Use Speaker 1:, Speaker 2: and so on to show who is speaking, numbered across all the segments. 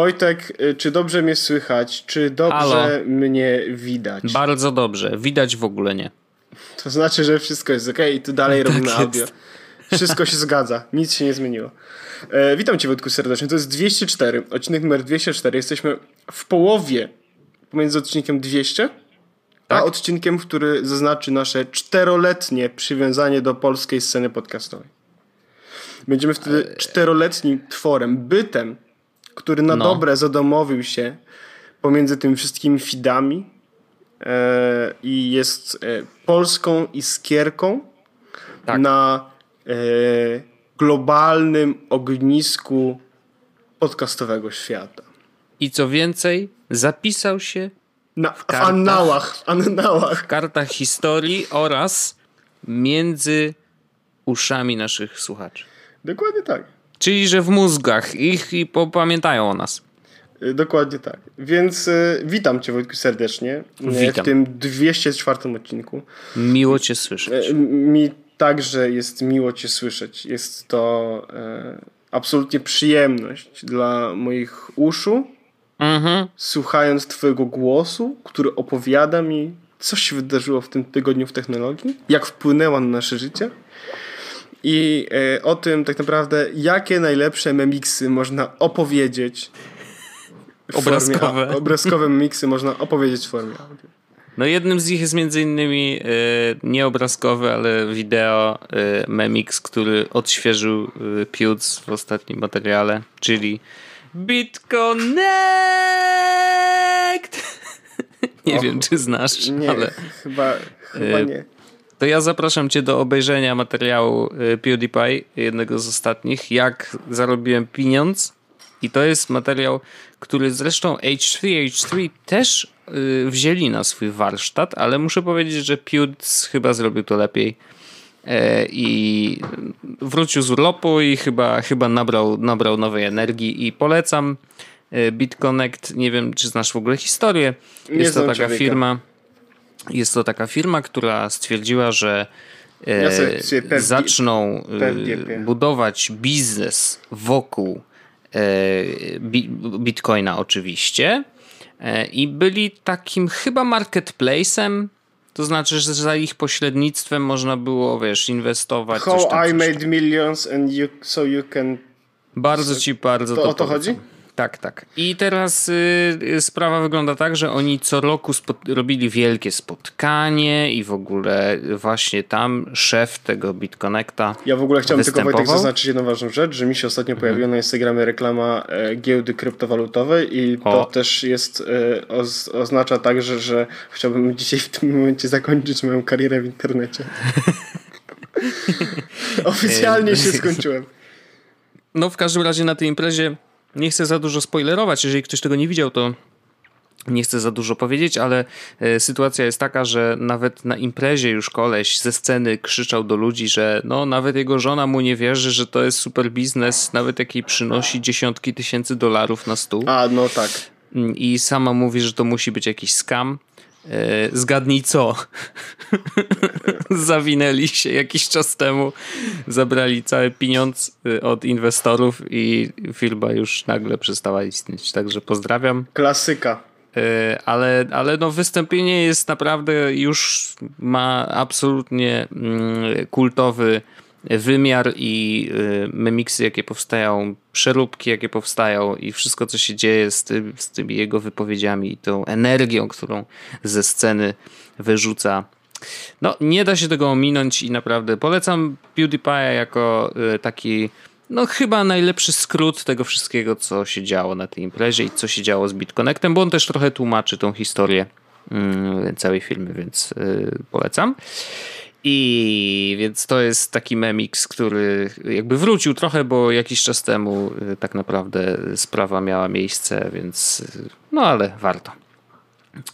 Speaker 1: Wojtek, y, czy dobrze mnie słychać? Czy dobrze Halo. mnie widać?
Speaker 2: Bardzo dobrze. Widać w ogóle nie.
Speaker 1: To znaczy, że wszystko jest ok i tu dalej tak robimy audio. Wszystko się zgadza. Nic się nie zmieniło. E, witam Cię Wojtku serdecznie. To jest 204, odcinek numer 204. Jesteśmy w połowie pomiędzy odcinkiem 200 tak? a odcinkiem, który zaznaczy nasze czteroletnie przywiązanie do polskiej sceny podcastowej. Będziemy wtedy czteroletnim tworem, bytem, który na no. dobre zadomowił się pomiędzy tymi wszystkimi feedami e, i jest e, polską iskierką tak. na e, globalnym ognisku podcastowego świata.
Speaker 2: I co więcej, zapisał się
Speaker 1: na, w, kartach, w annałach, w annałach.
Speaker 2: W kartach historii oraz między uszami naszych słuchaczy.
Speaker 1: Dokładnie tak.
Speaker 2: Czyli, że w mózgach ich i pamiętają o nas.
Speaker 1: Y, dokładnie tak. Więc y, witam Cię Wojtku serdecznie y, witam. w tym 204 odcinku.
Speaker 2: Miło Cię słyszeć.
Speaker 1: Mi także jest miło Cię słyszeć. Jest to absolutnie przyjemność dla moich uszu, mhm. słuchając Twojego głosu, który opowiada mi, co się wydarzyło w tym tygodniu w technologii, jak wpłynęła na nasze życie i e, o tym tak naprawdę, jakie najlepsze memiksy można opowiedzieć.
Speaker 2: Obrazkowe.
Speaker 1: Formie, obrazkowe memiksy można opowiedzieć w formie audio.
Speaker 2: No jednym z nich jest między innymi e, nie obrazkowy, ale wideo Memix, który odświeżył e, Piuc w ostatnim materiale, czyli BitConnect! nie Och, wiem, czy znasz,
Speaker 1: nie,
Speaker 2: ale...
Speaker 1: Chyba, chyba nie.
Speaker 2: To ja zapraszam cię do obejrzenia materiału PewDiePie, jednego z ostatnich, jak zarobiłem pieniądz. I to jest materiał, który zresztą H3, H3 też Y, wzięli na swój warsztat, ale muszę powiedzieć, że Pewds chyba zrobił to lepiej e, i wrócił z urlopu i chyba, chyba nabrał, nabrał nowej energii i polecam e, BitConnect. Nie wiem, czy znasz w ogóle historię. Jest to taka człowieka. firma, jest to taka firma, która stwierdziła, że e, zaczną budować biznes wokół Bitcoina oczywiście E, i byli takim chyba marketplace'em, to znaczy, że za ich pośrednictwem można było, wiesz, inwestować.
Speaker 1: How tam, I made tam. millions and you, so you can...
Speaker 2: Bardzo ci bardzo to,
Speaker 1: to o to chodzi?
Speaker 2: Tak, tak. I teraz y, y, sprawa wygląda tak, że oni co roku robili wielkie spotkanie i w ogóle właśnie tam szef tego BitConnecta
Speaker 1: Ja w ogóle chciałem tylko Wojtek zaznaczyć jedną ważną rzecz, że mi się ostatnio mhm. pojawiła na Instagramie reklama e, giełdy kryptowalutowej i to o. też jest e, oz, oznacza także, że chciałbym dzisiaj w tym momencie zakończyć moją karierę w internecie. Oficjalnie się skończyłem.
Speaker 2: No w każdym razie na tej imprezie nie chcę za dużo spoilerować, jeżeli ktoś tego nie widział, to nie chcę za dużo powiedzieć, ale e, sytuacja jest taka, że nawet na imprezie już koleś ze sceny krzyczał do ludzi, że no nawet jego żona mu nie wierzy, że to jest super biznes, nawet jaki przynosi dziesiątki tysięcy dolarów na stół.
Speaker 1: A, no tak.
Speaker 2: I sama mówi, że to musi być jakiś scam. E, zgadnij co? Zawinęli się jakiś czas temu, zabrali cały pieniądz e, od inwestorów i firma już nagle przestała istnieć. Także pozdrawiam.
Speaker 1: Klasyka.
Speaker 2: E, ale, ale no wystąpienie jest naprawdę już ma absolutnie mm, kultowy wymiar i y, memiksy, jakie powstają, przeróbki, jakie powstają i wszystko, co się dzieje z, tym, z tymi jego wypowiedziami i tą energią, którą ze sceny wyrzuca. No, nie da się tego ominąć i naprawdę polecam PewDiePie jako y, taki, no chyba najlepszy skrót tego wszystkiego, co się działo na tej imprezie i co się działo z BitConnectem, bo on też trochę tłumaczy tą historię mm, całej filmy, więc y, polecam. I więc to jest taki memix, który jakby wrócił trochę, bo jakiś czas temu y, tak naprawdę sprawa miała miejsce, więc y, no ale warto.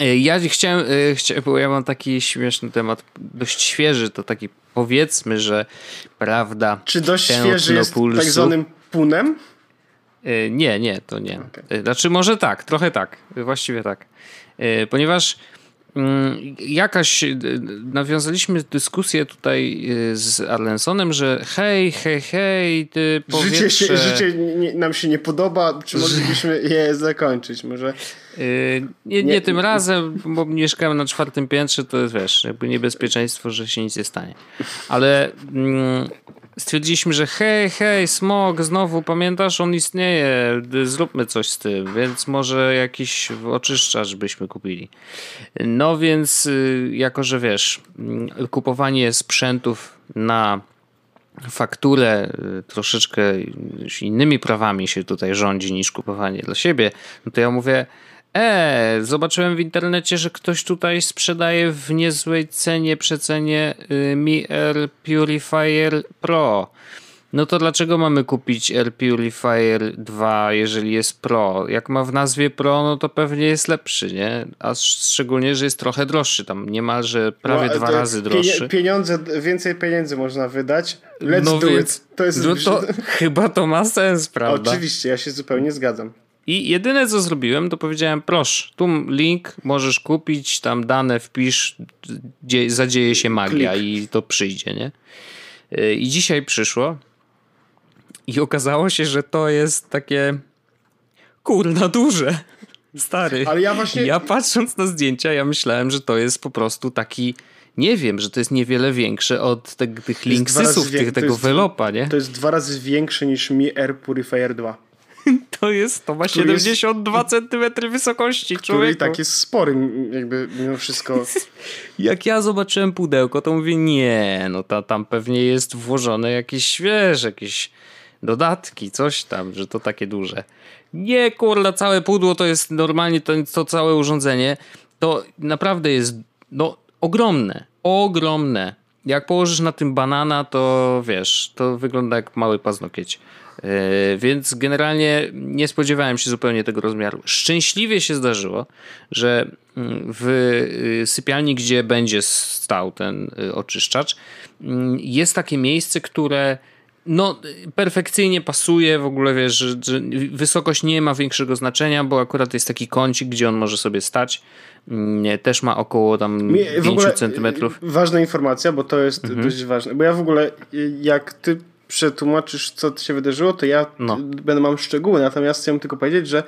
Speaker 2: Y, ja chciałem, chciałem, bo ja mam taki śmieszny temat, dość świeży, to taki powiedzmy, że prawda.
Speaker 1: Czy dość świeży jest tak zwanym punem?
Speaker 2: Nie, nie, to nie. Okay. Znaczy może tak, trochę tak, właściwie tak. Ponieważ jakaś, y, nawiązaliśmy dyskusję tutaj y, z Arlensonem, że hej, hej, hej, ty
Speaker 1: powietrze... Życie, się, życie nam się nie podoba, czy moglibyśmy je zakończyć? Może...
Speaker 2: Yy, nie, nie, nie, tym razem, bo mieszkamy na czwartym piętrze, to jest wiesz, jakby niebezpieczeństwo, że się nic nie stanie. Ale mm, stwierdziliśmy, że hej, hej, smog, znowu pamiętasz, on istnieje, zróbmy coś z tym, więc może jakiś oczyszczacz byśmy kupili. No więc, y, jako że wiesz, mm, kupowanie sprzętów na fakturę y, troszeczkę innymi prawami się tutaj rządzi niż kupowanie dla siebie, no to ja mówię, E, zobaczyłem w internecie, że ktoś tutaj sprzedaje w niezłej cenie, przecenie y, Mi Air Purifier Pro. No to dlaczego mamy kupić Air Purifier 2, jeżeli jest Pro? Jak ma w nazwie Pro, no to pewnie jest lepszy, nie? A szczególnie, że jest trochę droższy, tam niemalże prawie no, dwa razy droższy.
Speaker 1: Pieniądze, więcej pieniędzy można wydać. Let's no do więc, it.
Speaker 2: To jest... No to, chyba to ma sens, prawda?
Speaker 1: Oczywiście, ja się zupełnie zgadzam.
Speaker 2: I jedyne co zrobiłem, to powiedziałem, proszę, tu link, możesz kupić, tam dane wpisz, zadzieje się magia Klik. i to przyjdzie, nie? Y, I dzisiaj przyszło i okazało się, że to jest takie kurna duże. Stary. Ale ja właśnie... Ja patrząc na zdjęcia, ja myślałem, że to jest po prostu taki nie wiem, że to jest niewiele większe od te, tych linksysów, tych, tego Velopa, nie?
Speaker 1: To jest dwa razy większe niż Mi Air Purifier 2.
Speaker 2: To jest, to ma 72 jest, cm wysokości, człowieku. Który
Speaker 1: i tak jest spory, jakby mimo wszystko.
Speaker 2: Jak ja zobaczyłem pudełko, to mówię, nie, no ta, tam pewnie jest włożone jakieś, wiesz, jakieś dodatki, coś tam, że to takie duże. Nie, kurla, całe pudło to jest normalnie, to, to całe urządzenie, to naprawdę jest, no, ogromne, ogromne. Jak położysz na tym banana, to wiesz, to wygląda jak mały paznokieć. E, więc generalnie nie spodziewałem się zupełnie tego rozmiaru. Szczęśliwie się zdarzyło, że mm, w y, sypialni, gdzie będzie stał ten y, oczyszczacz, mm, jest takie miejsce, które no, perfekcyjnie pasuje, w ogóle wiesz, że, że, wysokość nie ma większego znaczenia, bo akurat jest taki kącik, gdzie on może sobie stać. Mm, też ma około tam Mi, 5 centymetrów.
Speaker 1: Ważna informacja, bo to jest mhm. dość ważne, bo ja w ogóle jak ty przetłumaczysz, co się wydarzyło, to ja no. będę mam szczegóły. Natomiast chciałem tylko powiedzieć, że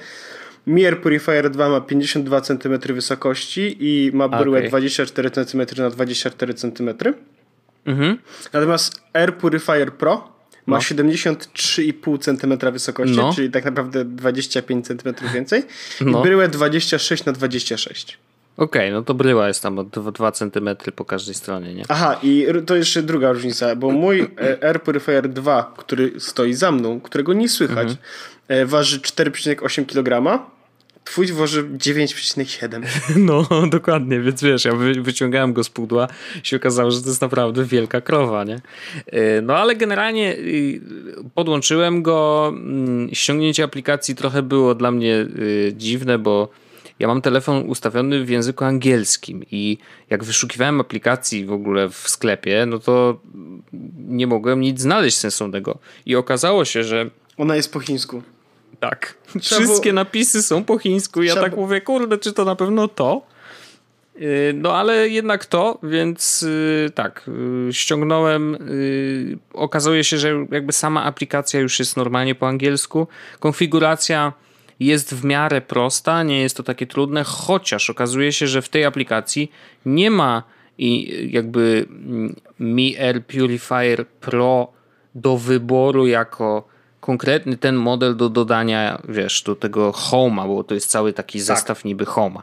Speaker 1: Mir Purifier 2 ma 52 cm wysokości i ma bryłę okay. 24 cm na 24 cm. Mhm. Natomiast Air Purifier Pro ma no. 73,5 cm wysokości, no. czyli tak naprawdę 25 cm więcej. No. I bryłę 26 na 26
Speaker 2: Okej, okay, no to bryła jest tam o 2 cm po każdej stronie, nie?
Speaker 1: Aha, i to jeszcze druga różnica, bo mój e, Air Purifier 2, który stoi za mną, którego nie słychać, mhm. waży 4,8 kg, Twój waży 9,7.
Speaker 2: No, dokładnie, więc wiesz, ja wyciągałem go z pudła i się okazało, że to jest naprawdę wielka krowa, nie? E, no ale generalnie y, podłączyłem go, mm, ściągnięcie aplikacji trochę było dla mnie y, dziwne, bo ja mam telefon ustawiony w języku angielskim i jak wyszukiwałem aplikacji w ogóle w sklepie, no to nie mogłem nic znaleźć sensownego. I okazało się, że.
Speaker 1: Ona jest po chińsku.
Speaker 2: Tak. Trzeba Wszystkie napisy są po chińsku. Ja Trzeba... tak mówię, kurde, czy to na pewno to? Y, no ale jednak to, więc y, tak, y, ściągnąłem. Okazuje się, że jakby sama aplikacja już jest normalnie po angielsku. Konfiguracja jest w miarę prosta, nie jest to takie trudne, chociaż okazuje się, że w tej aplikacji nie ma i jakby mm, Mi Air Purifier Pro do wyboru jako konkretny ten model do dodania, wiesz, do tego Home'a, bo to jest cały taki tak. zestaw niby Home'a.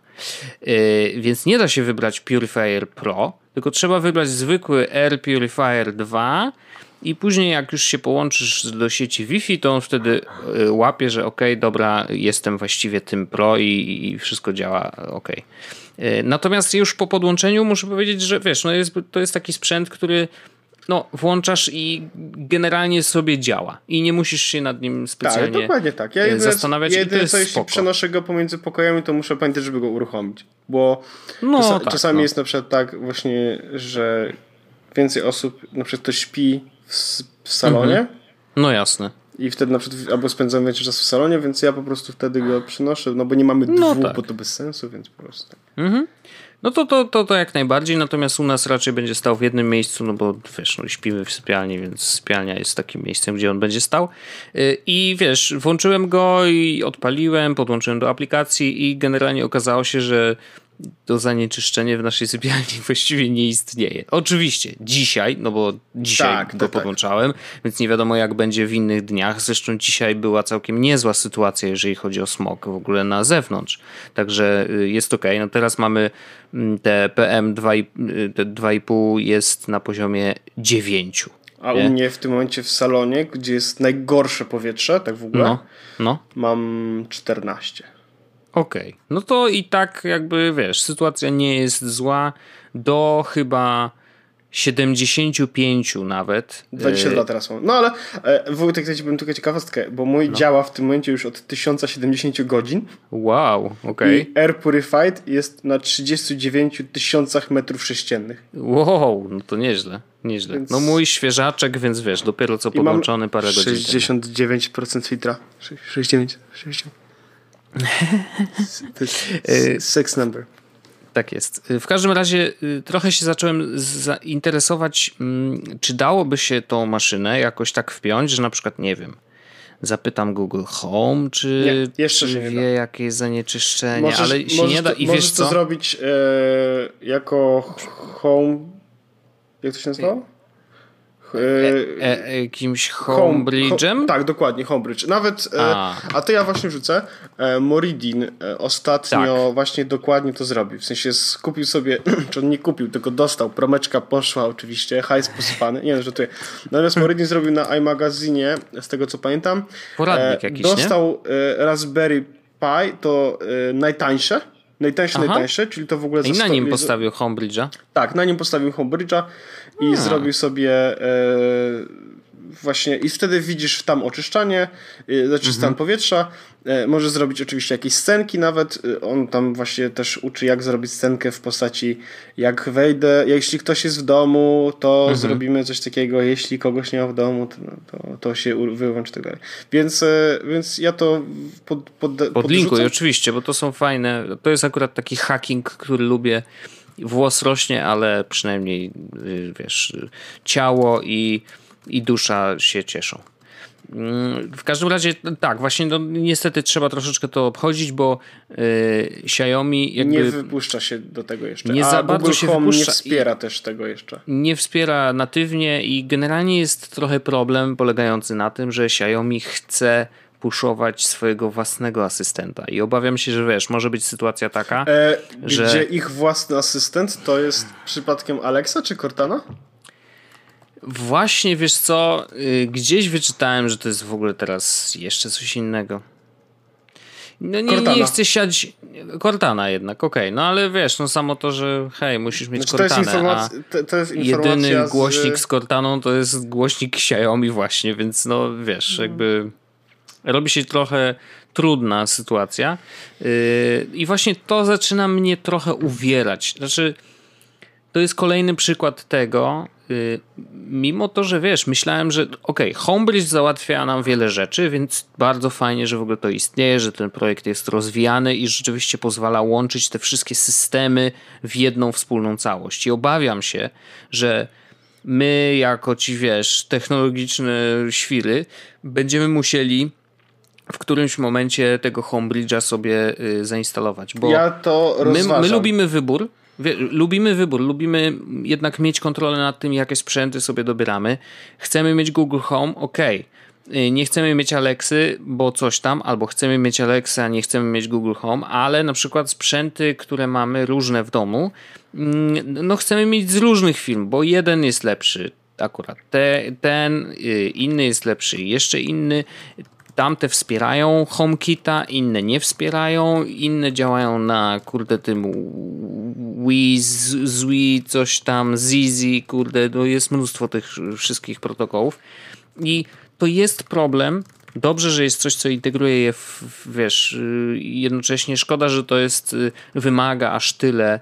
Speaker 2: Yy, więc nie da się wybrać Purifier Pro, tylko trzeba wybrać zwykły Air Purifier 2 i później jak już się połączysz do sieci Wi-Fi, to on wtedy y, łapie, że ok, dobra, jestem właściwie tym pro i, i wszystko działa ok. Natomiast już po podłączeniu muszę powiedzieć, że wiesz, no jest, to jest taki sprzęt, który no, włączasz i generalnie sobie działa. I nie musisz się nad nim specjalnie tak, dokładnie tak. Ja y, zastanawiać. Jedyne, co jeśli spoko.
Speaker 1: przenoszę go pomiędzy pokojami, to muszę pamiętać, żeby go uruchomić. Bo no, czas, tak, czasami no. jest na przykład tak właśnie, że więcej osób, na przykład to śpi w, w salonie. Mhm.
Speaker 2: No jasne.
Speaker 1: i wtedy na przykład albo spędzam więcej czasu w salonie, więc ja po prostu wtedy go przynoszę, no bo nie mamy no dwóch, tak. bo to bez sensu, więc po prostu. Tak. Mhm.
Speaker 2: No to, to, to, to jak najbardziej, natomiast u nas raczej będzie stał w jednym miejscu, no bo wiesz, no, śpimy w sypialni, więc sypialnia jest takim miejscem, gdzie on będzie stał. Y, I wiesz, włączyłem go i odpaliłem, podłączyłem do aplikacji i generalnie okazało się, że to zanieczyszczenie w naszej sypialni właściwie nie istnieje. Oczywiście dzisiaj, no bo dzisiaj tak, go tak, podłączałem, tak. więc nie wiadomo jak będzie w innych dniach. Zresztą dzisiaj była całkiem niezła sytuacja, jeżeli chodzi o smog w ogóle na zewnątrz. Także y, jest ok. No teraz mamy mm, te PM 2,5 y, jest na poziomie 9.
Speaker 1: A u mnie w tym momencie w salonie, gdzie jest najgorsze powietrze, tak w ogóle, no, no. mam 14.
Speaker 2: Okej, okay. no to i tak jakby wiesz, sytuacja nie jest zła do chyba 75 nawet.
Speaker 1: 22 y, teraz mam. No ale e, Wojtek, ja ci bym tylko ciekawostkę, bo mój no. działa w tym momencie już od 1070 godzin.
Speaker 2: Wow, okej. Okay.
Speaker 1: I Air Purified jest na 39 tysiącach metrów sześciennych.
Speaker 2: Wow, no to nieźle, nieźle. Więc... No mój świeżaczek, więc wiesz, dopiero co podłączony parę godzin
Speaker 1: 69% filtra. 69, 60. Y, sex number.
Speaker 2: Tak jest. W każdym razie y, trochę się zacząłem zainteresować, mm, czy dałoby się tą maszynę jakoś tak wpiąć, że na przykład, nie wiem, zapytam Google Home, czy, nie, jeszcze czy wie jakie jest zanieczyszczenie, możesz, ale się nie da. I
Speaker 1: możesz
Speaker 2: wiesz
Speaker 1: to
Speaker 2: co?
Speaker 1: zrobić e, jako Home. Jak to się nazywa?
Speaker 2: E, e, e, jakimś homebridge'em? Home,
Speaker 1: tak, dokładnie, homebridge. Nawet, a. a to ja właśnie rzucę, Moridin ostatnio tak. właśnie dokładnie to zrobił. W sensie skupił sobie, czy on nie kupił, tylko dostał, promeczka poszła oczywiście, hajs posypany, nie że tutaj. Natomiast Moridin zrobił na iMagazinie, z tego co pamiętam,
Speaker 2: Poradnik jakiś,
Speaker 1: Dostał nie? Raspberry Pi, to najtańsze, Najtańsze, Aha. najtańsze, czyli to w ogóle...
Speaker 2: I na nim postawił Homebridge'a?
Speaker 1: Tak, na nim postawił Homebridge'a i A. zrobił sobie e, właśnie i wtedy widzisz tam oczyszczanie, e, znaczy stan mhm. powietrza. E, może zrobić oczywiście jakieś scenki nawet. E, on tam właśnie też uczy, jak zrobić scenkę w postaci, jak wejdę, jeśli ktoś jest w domu, to mhm. zrobimy coś takiego, jeśli kogoś nie ma w domu, to, to, to się wyłączy i tak dalej. Więc, więc ja to pod, pod,
Speaker 2: Podlinkuj oczywiście, bo to są fajne, to jest akurat taki hacking, który lubię włos rośnie, ale przynajmniej y, wiesz, ciało i, i dusza się cieszą. W każdym razie tak, właśnie no, niestety trzeba troszeczkę to obchodzić, bo yy, Xiaomi jakby
Speaker 1: nie wypuszcza się do tego jeszcze. Nie A za bardzo Google się Home wypuszcza. nie wspiera też tego jeszcze.
Speaker 2: Nie wspiera natywnie i generalnie jest trochę problem polegający na tym, że Xiaomi chce puszować swojego własnego asystenta. I obawiam się, że wiesz, może być sytuacja taka, e, że...
Speaker 1: Gdzie ich własny asystent to jest przypadkiem Alexa czy Cortana?
Speaker 2: Właśnie, wiesz co, y, gdzieś wyczytałem, że to jest w ogóle teraz jeszcze coś innego. No nie, nie chcę siać Cortana jednak, okej, okay. no ale wiesz, no samo to, że hej, musisz mieć znaczy, Cortanę, to jest, to, to jest jedyny z... głośnik z Cortaną to jest głośnik Xiaomi właśnie, więc no wiesz, hmm. jakby robi się trochę trudna sytuacja. Yy, I właśnie to zaczyna mnie trochę uwierać. Znaczy, to jest kolejny przykład tego, mimo to, że wiesz, myślałem, że okej, okay, Homebridge załatwia nam wiele rzeczy, więc bardzo fajnie, że w ogóle to istnieje, że ten projekt jest rozwijany i rzeczywiście pozwala łączyć te wszystkie systemy w jedną wspólną całość. I obawiam się, że my, jako ci wiesz, technologiczne świry, będziemy musieli w którymś momencie tego Homebridge'a sobie y, zainstalować. Bo
Speaker 1: ja to
Speaker 2: my, my lubimy wybór, lubimy wybór, lubimy jednak mieć kontrolę nad tym, jakie sprzęty sobie dobieramy. Chcemy mieć Google Home, ok. Nie chcemy mieć Alexy, bo coś tam, albo chcemy mieć Alexa, a nie chcemy mieć Google Home, ale na przykład sprzęty, które mamy różne w domu, mm, no chcemy mieć z różnych firm, bo jeden jest lepszy, akurat te, ten, y, inny jest lepszy, jeszcze inny. Tamte wspierają HomeKita, inne nie wspierają, inne działają na kurde tym Wii, Zwi, coś tam, Zizi, kurde, no jest mnóstwo tych wszystkich protokołów i to jest problem. Dobrze, że jest coś, co integruje je, w, wiesz, jednocześnie szkoda, że to jest, wymaga aż tyle y,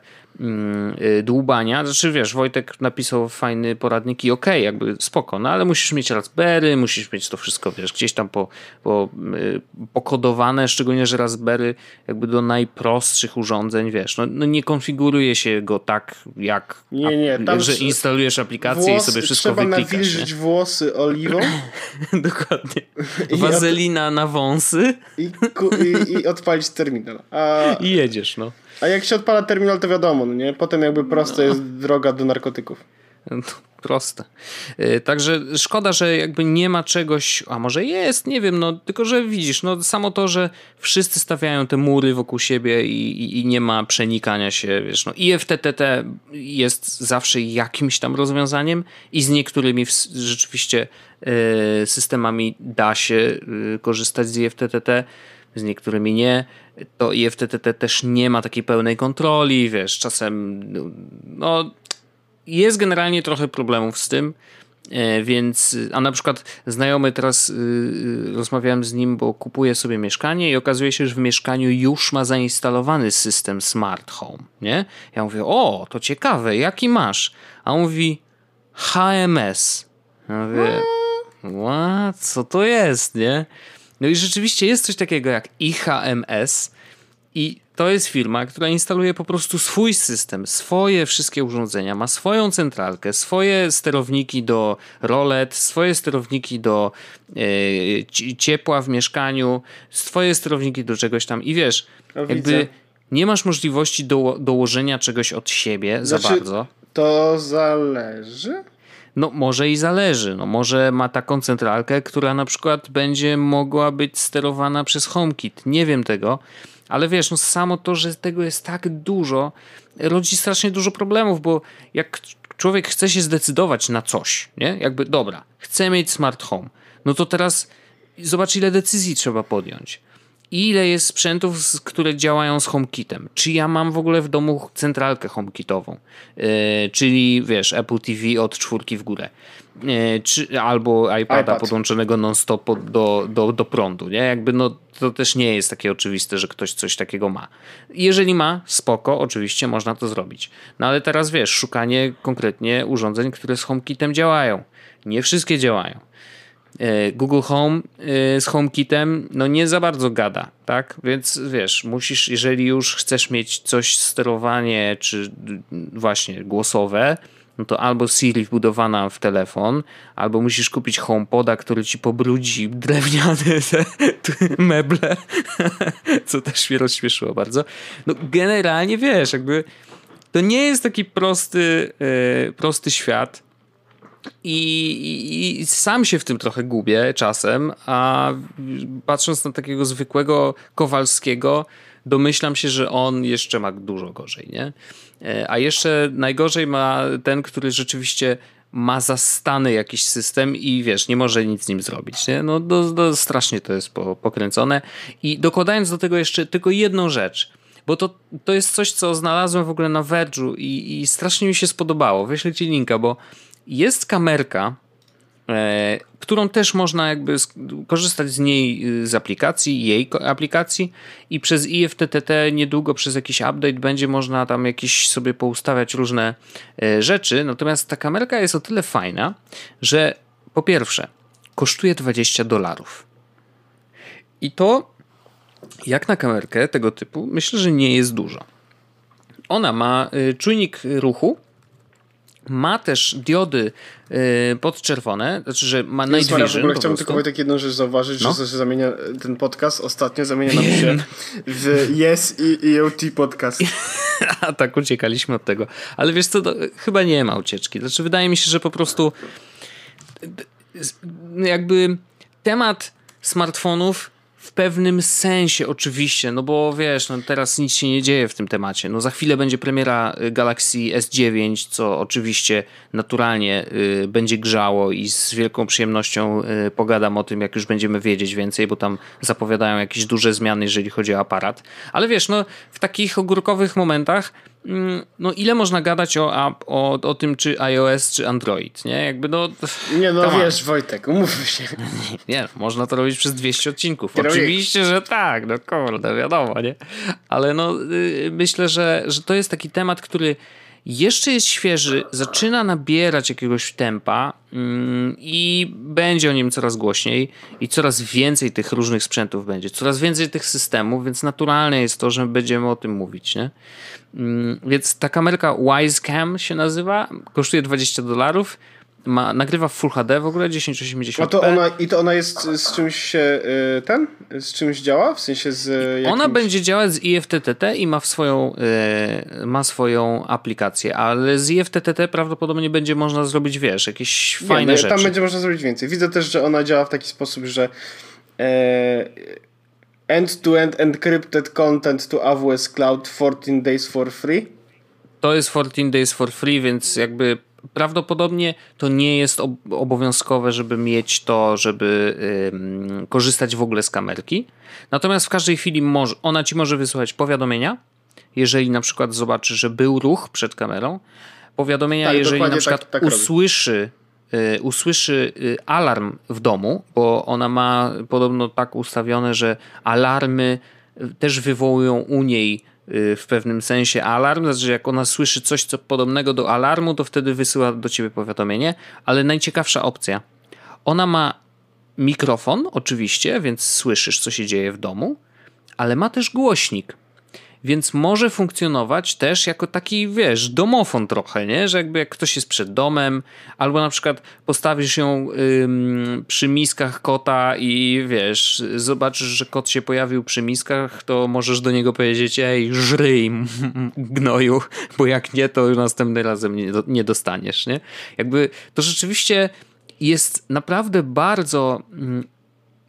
Speaker 2: dłubania. Znaczy wiesz, Wojtek napisał fajny poradnik i okej, okay, jakby spoko, no ale musisz mieć Raspberry, musisz mieć to wszystko, wiesz, gdzieś tam po, po, y, pokodowane, szczególnie, że Raspberry jakby do najprostszych urządzeń, wiesz, no, no nie konfiguruje się go tak jak,
Speaker 1: nie, nie, tam
Speaker 2: że instalujesz aplikację włos, i sobie wszystko
Speaker 1: trzeba
Speaker 2: wyklikasz.
Speaker 1: Trzeba nawilżyć włosy oliwą.
Speaker 2: Dokładnie. Wazelina od... na wąsy.
Speaker 1: I, i, I, odpalić terminal. A...
Speaker 2: I jedziesz, no.
Speaker 1: A jak się odpala terminal, to wiadomo, no nie? Potem jakby prosta no. jest droga do narkotyków.
Speaker 2: No, proste. Y, także szkoda, że jakby nie ma czegoś, a może jest, nie wiem, no tylko, że widzisz, no samo to, że wszyscy stawiają te mury wokół siebie i, i, i nie ma przenikania się, wiesz, no IFTTT jest zawsze jakimś tam rozwiązaniem i z niektórymi rzeczywiście y, systemami da się y, korzystać z IFTTT, z niektórymi nie to IFTTT też nie ma takiej pełnej kontroli, wiesz, czasem no, jest generalnie trochę problemów z tym, e, więc, a na przykład znajomy teraz yy, rozmawiałem z nim, bo kupuje sobie mieszkanie i okazuje się, że w mieszkaniu już ma zainstalowany system Smart Home, nie? Ja mówię, o, to ciekawe, jaki masz? A on mówi, HMS. Ja mówię, what? Co to jest, nie? No i rzeczywiście jest coś takiego jak IHMS i to jest firma, która instaluje po prostu swój system, swoje wszystkie urządzenia, ma swoją centralkę, swoje sterowniki do rolet, swoje sterowniki do e, ciepła w mieszkaniu, swoje sterowniki do czegoś tam i wiesz, no, jakby widzę. nie masz możliwości do, dołożenia czegoś od siebie znaczy, za bardzo.
Speaker 1: To zależy?
Speaker 2: No może i zależy. No, może ma taką centralkę, która na przykład będzie mogła być sterowana przez HomeKit. Nie wiem tego, ale wiesz, no samo to, że tego jest tak dużo, rodzi strasznie dużo problemów, bo jak człowiek chce się zdecydować na coś, nie? Jakby, dobra, chcę mieć smart home, no to teraz zobacz ile decyzji trzeba podjąć ile jest sprzętów, które działają z HomeKitem. Czy ja mam w ogóle w domu centralkę HomeKitową, yy, czyli wiesz, Apple TV od czwórki w górę. Yy, czy, albo iPada iPad. podłączonego non-stop do, do, do prądu. Nie? Jakby no, to też nie jest takie oczywiste, że ktoś coś takiego ma. Jeżeli ma, spoko, oczywiście można to zrobić. No ale teraz wiesz, szukanie konkretnie urządzeń, które z HomeKitem działają. Nie wszystkie działają. E, Google Home e, z HomeKitem no nie za bardzo gada, tak? Więc wiesz, musisz, jeżeli już chcesz mieć coś sterowanie, czy właśnie głosowe, no to albo Siri wbudowana w telefon, albo musisz kupić HomePoda, który ci pobrudzi drewniane te, meble, co też mnie rozśmieszyło bardzo. No generalnie wiesz, jakby to nie jest taki prosty, yy, prosty świat. I, i, sam się w tym trochę gubię czasem, a patrząc na takiego zwykłego Kowalskiego, domyślam się, że on jeszcze ma dużo gorzej, nie? E, a jeszcze najgorzej ma ten, który rzeczywiście ma zastany jakiś system i wiesz, nie może nic z nim zrobić, nie? No do, do, strasznie to jest po, pokręcone. I dokładając do tego jeszcze tylko jedną rzecz, bo to, to jest coś, co znalazłem w ogóle na Verge'u i, i strasznie mi się spodobało. Wyślę ci linka, bo jest kamerka, e, którą też można jakby korzystać z niej y, z aplikacji, jej aplikacji i przez IFTTT niedługo przez jakiś update będzie można tam jakieś sobie poustawiać różne e, rzeczy. Natomiast ta kamerka jest o tyle fajna, że po pierwsze kosztuje 20 dolarów. I to jak na kamerkę tego typu myślę, że nie jest dużo. Ona ma y, czujnik ruchu, ma też diody yy, podczerwone, znaczy, że ma night vision.
Speaker 1: w ogóle chciałbym tylko tak jedną rzecz zauważyć, no? że zamienia ten podcast ostatnio zamienia nam się w Yes i EOT podcast.
Speaker 2: A tak uciekaliśmy od tego. Ale wiesz co, to, chyba nie ma ucieczki. Znaczy wydaje mi się, że po prostu jakby temat smartfonów w pewnym sensie oczywiście, no bo wiesz, no teraz nic się nie dzieje w tym temacie. No za chwilę będzie premiera y, Galaxy S9, co oczywiście naturalnie y, będzie grzało i z wielką przyjemnością y, pogadam o tym, jak już będziemy wiedzieć więcej, bo tam zapowiadają jakieś duże zmiany, jeżeli chodzi o aparat. Ale wiesz, no w takich ogórkowych momentach no ile można gadać o, o, o tym, czy iOS, czy Android, nie? Jakby no...
Speaker 1: Nie no, wiesz, Wojtek, umówmy się.
Speaker 2: Nie, można to robić przez 200 odcinków. Oczywiście, że tak, no kurde, wiadomo, nie? Ale no, y, myślę, że, że to jest taki temat, który jeszcze jest świeży, zaczyna nabierać jakiegoś tempa mm, i będzie o nim coraz głośniej i coraz więcej tych różnych sprzętów będzie, coraz więcej tych systemów, więc naturalne jest to, że będziemy o tym mówić, nie? Mm, więc ta kamerka Wisecam się nazywa, kosztuje 20 dolarów ma, nagrywa w Full HD w ogóle 1080p.
Speaker 1: A to ona, I to ona jest z czymś się y, ten? Z czymś działa? W sensie z jakimś...
Speaker 2: Ona będzie działać z IFTTT i ma swoją y, ma swoją aplikację, ale z IFTTT prawdopodobnie będzie można zrobić, wiesz, jakieś fajne Nie, no, rzeczy.
Speaker 1: Tam będzie można zrobić więcej. Widzę też, że ona działa w taki sposób, że e, end-to-end encrypted content to AWS Cloud 14 days for free.
Speaker 2: To jest 14 days for free, więc jakby prawdopodobnie to nie jest obowiązkowe, żeby mieć to, żeby korzystać w ogóle z kamerki. Natomiast w każdej chwili może, ona ci może wysłać powiadomienia, jeżeli na przykład zobaczy, że był ruch przed kamerą. Powiadomienia, tak, jeżeli na przykład tak, tak usłyszy y, usłyszy y, alarm w domu, bo ona ma podobno tak ustawione, że alarmy też wywołują u niej Y, w pewnym sensie alarm, znaczy jak ona słyszy coś co podobnego do alarmu, to wtedy wysyła do ciebie powiadomienie, ale najciekawsza opcja. Ona ma mikrofon oczywiście, więc słyszysz co się dzieje w domu, ale ma też głośnik więc może funkcjonować też jako taki, wiesz, domofon trochę, nie? Że jakby jak ktoś jest przed domem, albo na przykład postawisz ją ym, przy miskach kota i wiesz, zobaczysz, że kot się pojawił przy miskach, to możesz do niego powiedzieć, ej, żryj gnoju, bo jak nie, to następnym razem nie, nie dostaniesz, nie? Jakby to rzeczywiście jest naprawdę bardzo mm,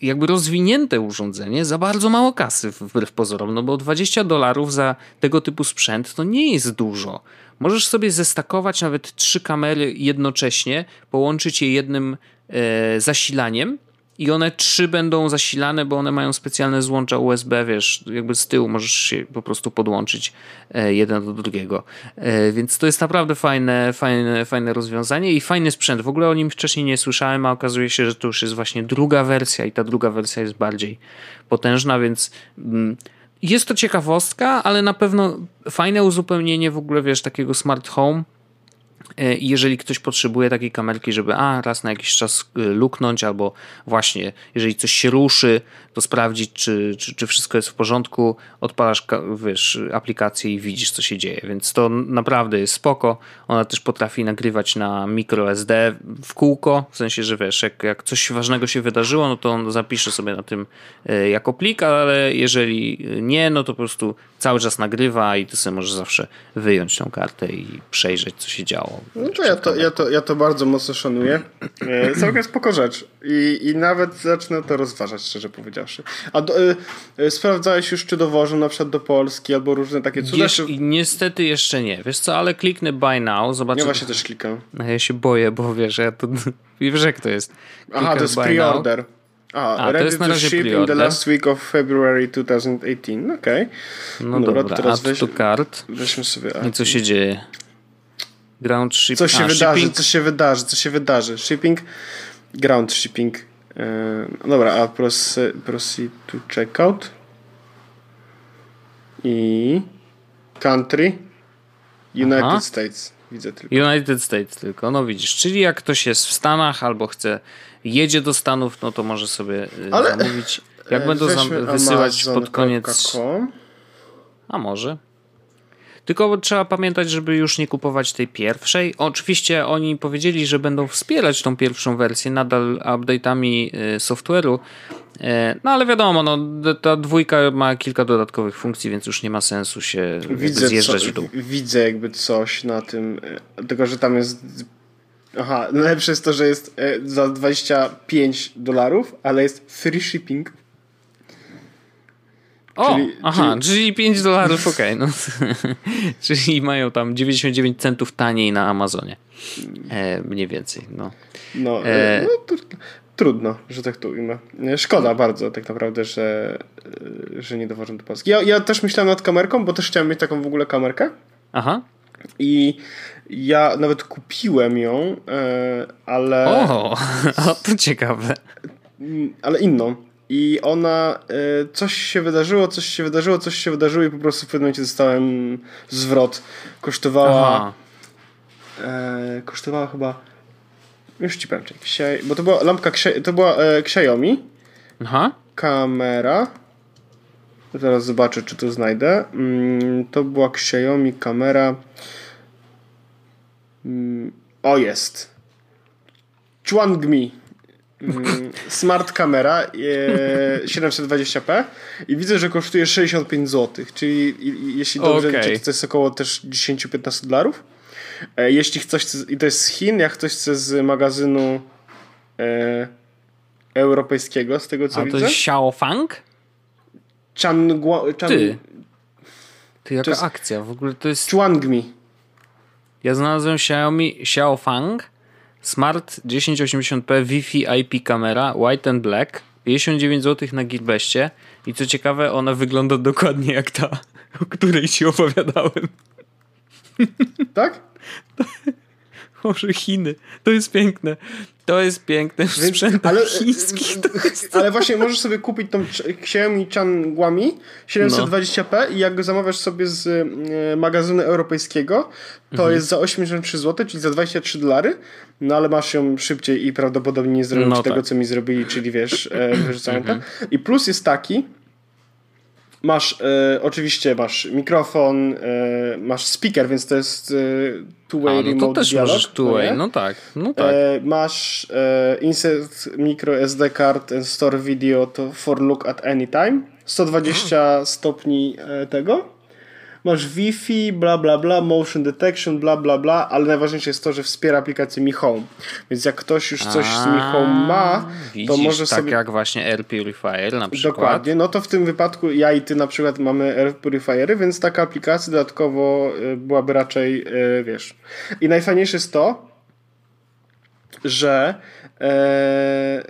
Speaker 2: jakby rozwinięte urządzenie za bardzo mało kasy wbrew pozorom, no bo 20 dolarów za tego typu sprzęt to nie jest dużo. Możesz sobie zestakować nawet trzy kamery jednocześnie, połączyć je jednym e, zasilaniem i one trzy będą zasilane, bo one mają specjalne złącza USB, wiesz, jakby z tyłu możesz się po prostu podłączyć e, jeden do drugiego. E, więc to jest naprawdę fajne, fajne, fajne rozwiązanie i fajny sprzęt. W ogóle o nim wcześniej nie słyszałem, a okazuje się, że to już jest właśnie druga wersja i ta druga wersja jest bardziej potężna, więc mm, jest to ciekawostka, ale na pewno fajne uzupełnienie w ogóle, wiesz, takiego smart home jeżeli ktoś potrzebuje takiej kamerki, żeby a raz na jakiś czas e, luknąć, albo właśnie jeżeli coś się ruszy, to sprawdzić, czy, czy, czy wszystko jest w porządku, odpalasz wiesz, aplikację i widzisz, co się dzieje. Więc to naprawdę jest spoko. Ona też potrafi nagrywać na microSD w kółko, w sensie, że wiesz, jak, jak coś ważnego się wydarzyło, no to on zapisze sobie na tym e, jako plik, ale jeżeli nie, no to po prostu cały czas nagrywa i ty sobie możesz zawsze wyjąć tą kartę i przejrzeć, co się działo.
Speaker 1: No to ja to, ja to, ja to bardzo mocno szanuję. E, całkiem spoko rzecz. I, I nawet zacznę to rozważać, szczerze powiedziawszy. A do, y, y, sprawdzałeś już, czy dowożą na przykład do Polski albo różne takie cuda? Jesz,
Speaker 2: czy... Niestety jeszcze nie. Wiesz co, ale kliknę buy now, zobaczę. Ja
Speaker 1: właśnie też klikam.
Speaker 2: Ja się boję, bo wiesz, ja to... Wiesz jak to jest.
Speaker 1: Klikam Aha, to jest pre-order. A, A to jest na razie ship in the last week of February 2018. Okej. Okay.
Speaker 2: No, no dobra, dobra teraz add weź, to cart.
Speaker 1: Weźmy sobie...
Speaker 2: I co się dzieje? Ground ship...
Speaker 1: Co się A, wydarzy, shipping? co się wydarzy, co się wydarzy. Shipping, ground shipping. Yy, dobra, a proceed, proceed to checkout. I country United Aha. States. Widzę tylko.
Speaker 2: United States tylko, no widzisz. Czyli jak ktoś jest w Stanach albo chce, jedzie do Stanów, no to może sobie y, Ale zamówić. Jak e, będą wysyłać pod koniec. A może? Tylko trzeba pamiętać, żeby już nie kupować tej pierwszej. Oczywiście oni powiedzieli, że będą wspierać tą pierwszą wersję nadal update'ami y, software'u. E, no ale wiadomo, no, ta dwójka ma kilka dodatkowych funkcji, więc już nie ma sensu się widzę zjeżdżać co, w dół.
Speaker 1: Widzę jakby coś na tym, e, tylko że tam jest Aha, najlepsze jest to, że jest za 25 dolarów, ale jest free shipping.
Speaker 2: O, czyli, aha, czyli, czyli 5 dolarów, okej. Okay, no. czyli mają tam 99 centów taniej na Amazonie. E, mniej więcej, no.
Speaker 1: No, e, no trudno, że tak tu ujmę. Szkoda bardzo tak naprawdę, że, że nie dowożą do Polski. Ja, ja też myślałem nad kamerką, bo też chciałem mieć taką w ogóle kamerkę.
Speaker 2: Aha.
Speaker 1: I ja nawet kupiłem ją, e, ale.
Speaker 2: O, o to ciekawe.
Speaker 1: Ale inną. I ona, e, coś się wydarzyło, coś się wydarzyło, coś się wydarzyło i po prostu w pewnym momencie dostałem zwrot. Kosztowała. E, kosztowała chyba. Już ci powiem, bo to była lampka, to była e, Xiaomi.
Speaker 2: Aha.
Speaker 1: Kamera. Zaraz zobaczę, czy to znajdę. Mm, to była Xiaomi kamera. Mm, o, jest. Chuangmi. Mm, smart kamera e, 720p i widzę, że kosztuje 65 zł, czyli jeśli dobrze okay. liczę, to jest około też 10-15 dolarów. E, jeśli ktoś chce, i to jest z Chin, jak ktoś chce z magazynu e, europejskiego, z tego co
Speaker 2: A
Speaker 1: widzę.
Speaker 2: A to jest Xiaofang?
Speaker 1: Changua, Chan...
Speaker 2: Ty. Ty, jaka akcja? W ogóle to jest...
Speaker 1: Chuangmi.
Speaker 2: Ja znalazłem Xiaomi Xiaofang Smart 1080p Wi-Fi IP kamera White and Black 59 zł na Gearbestie i co ciekawe ona wygląda dokładnie jak ta, o której ci opowiadałem.
Speaker 1: Tak?
Speaker 2: Może Chiny. To jest piękne. To jest piękne w sprzętach ale, chińskich.
Speaker 1: Jest... Ale właśnie możesz sobie kupić tą Xiaomi Changguami 720p no. i jak go zamawiasz sobie z e, magazynu europejskiego, to mhm. jest za 83 zł, czyli za 23 dolary, no ale masz ją szybciej i prawdopodobnie nie zrobić no tego, tak. co mi zrobili, czyli wiesz, e, wyrzucają mhm. I plus jest taki, Masz e, oczywiście masz mikrofon, e, masz speaker, więc to jest e, two-way no remote
Speaker 2: to też
Speaker 1: dialog,
Speaker 2: możesz two-way, no, no, tak. No tak.
Speaker 1: Masz insert micro SD card and store video to for look at any time. 120 stopni e, tego masz Wi-Fi, bla bla bla, motion detection, bla bla bla, ale najważniejsze jest to, że wspiera aplikację Mi Home. Więc jak ktoś już coś z Mi Home ma, to może
Speaker 2: tak
Speaker 1: sobie...
Speaker 2: jak właśnie Air Purifier na przykład.
Speaker 1: Dokładnie, no to w tym wypadku ja i ty na przykład mamy Air Purifiery, więc taka aplikacja dodatkowo y, byłaby raczej, y, wiesz... I najfajniejsze jest to, że e, e,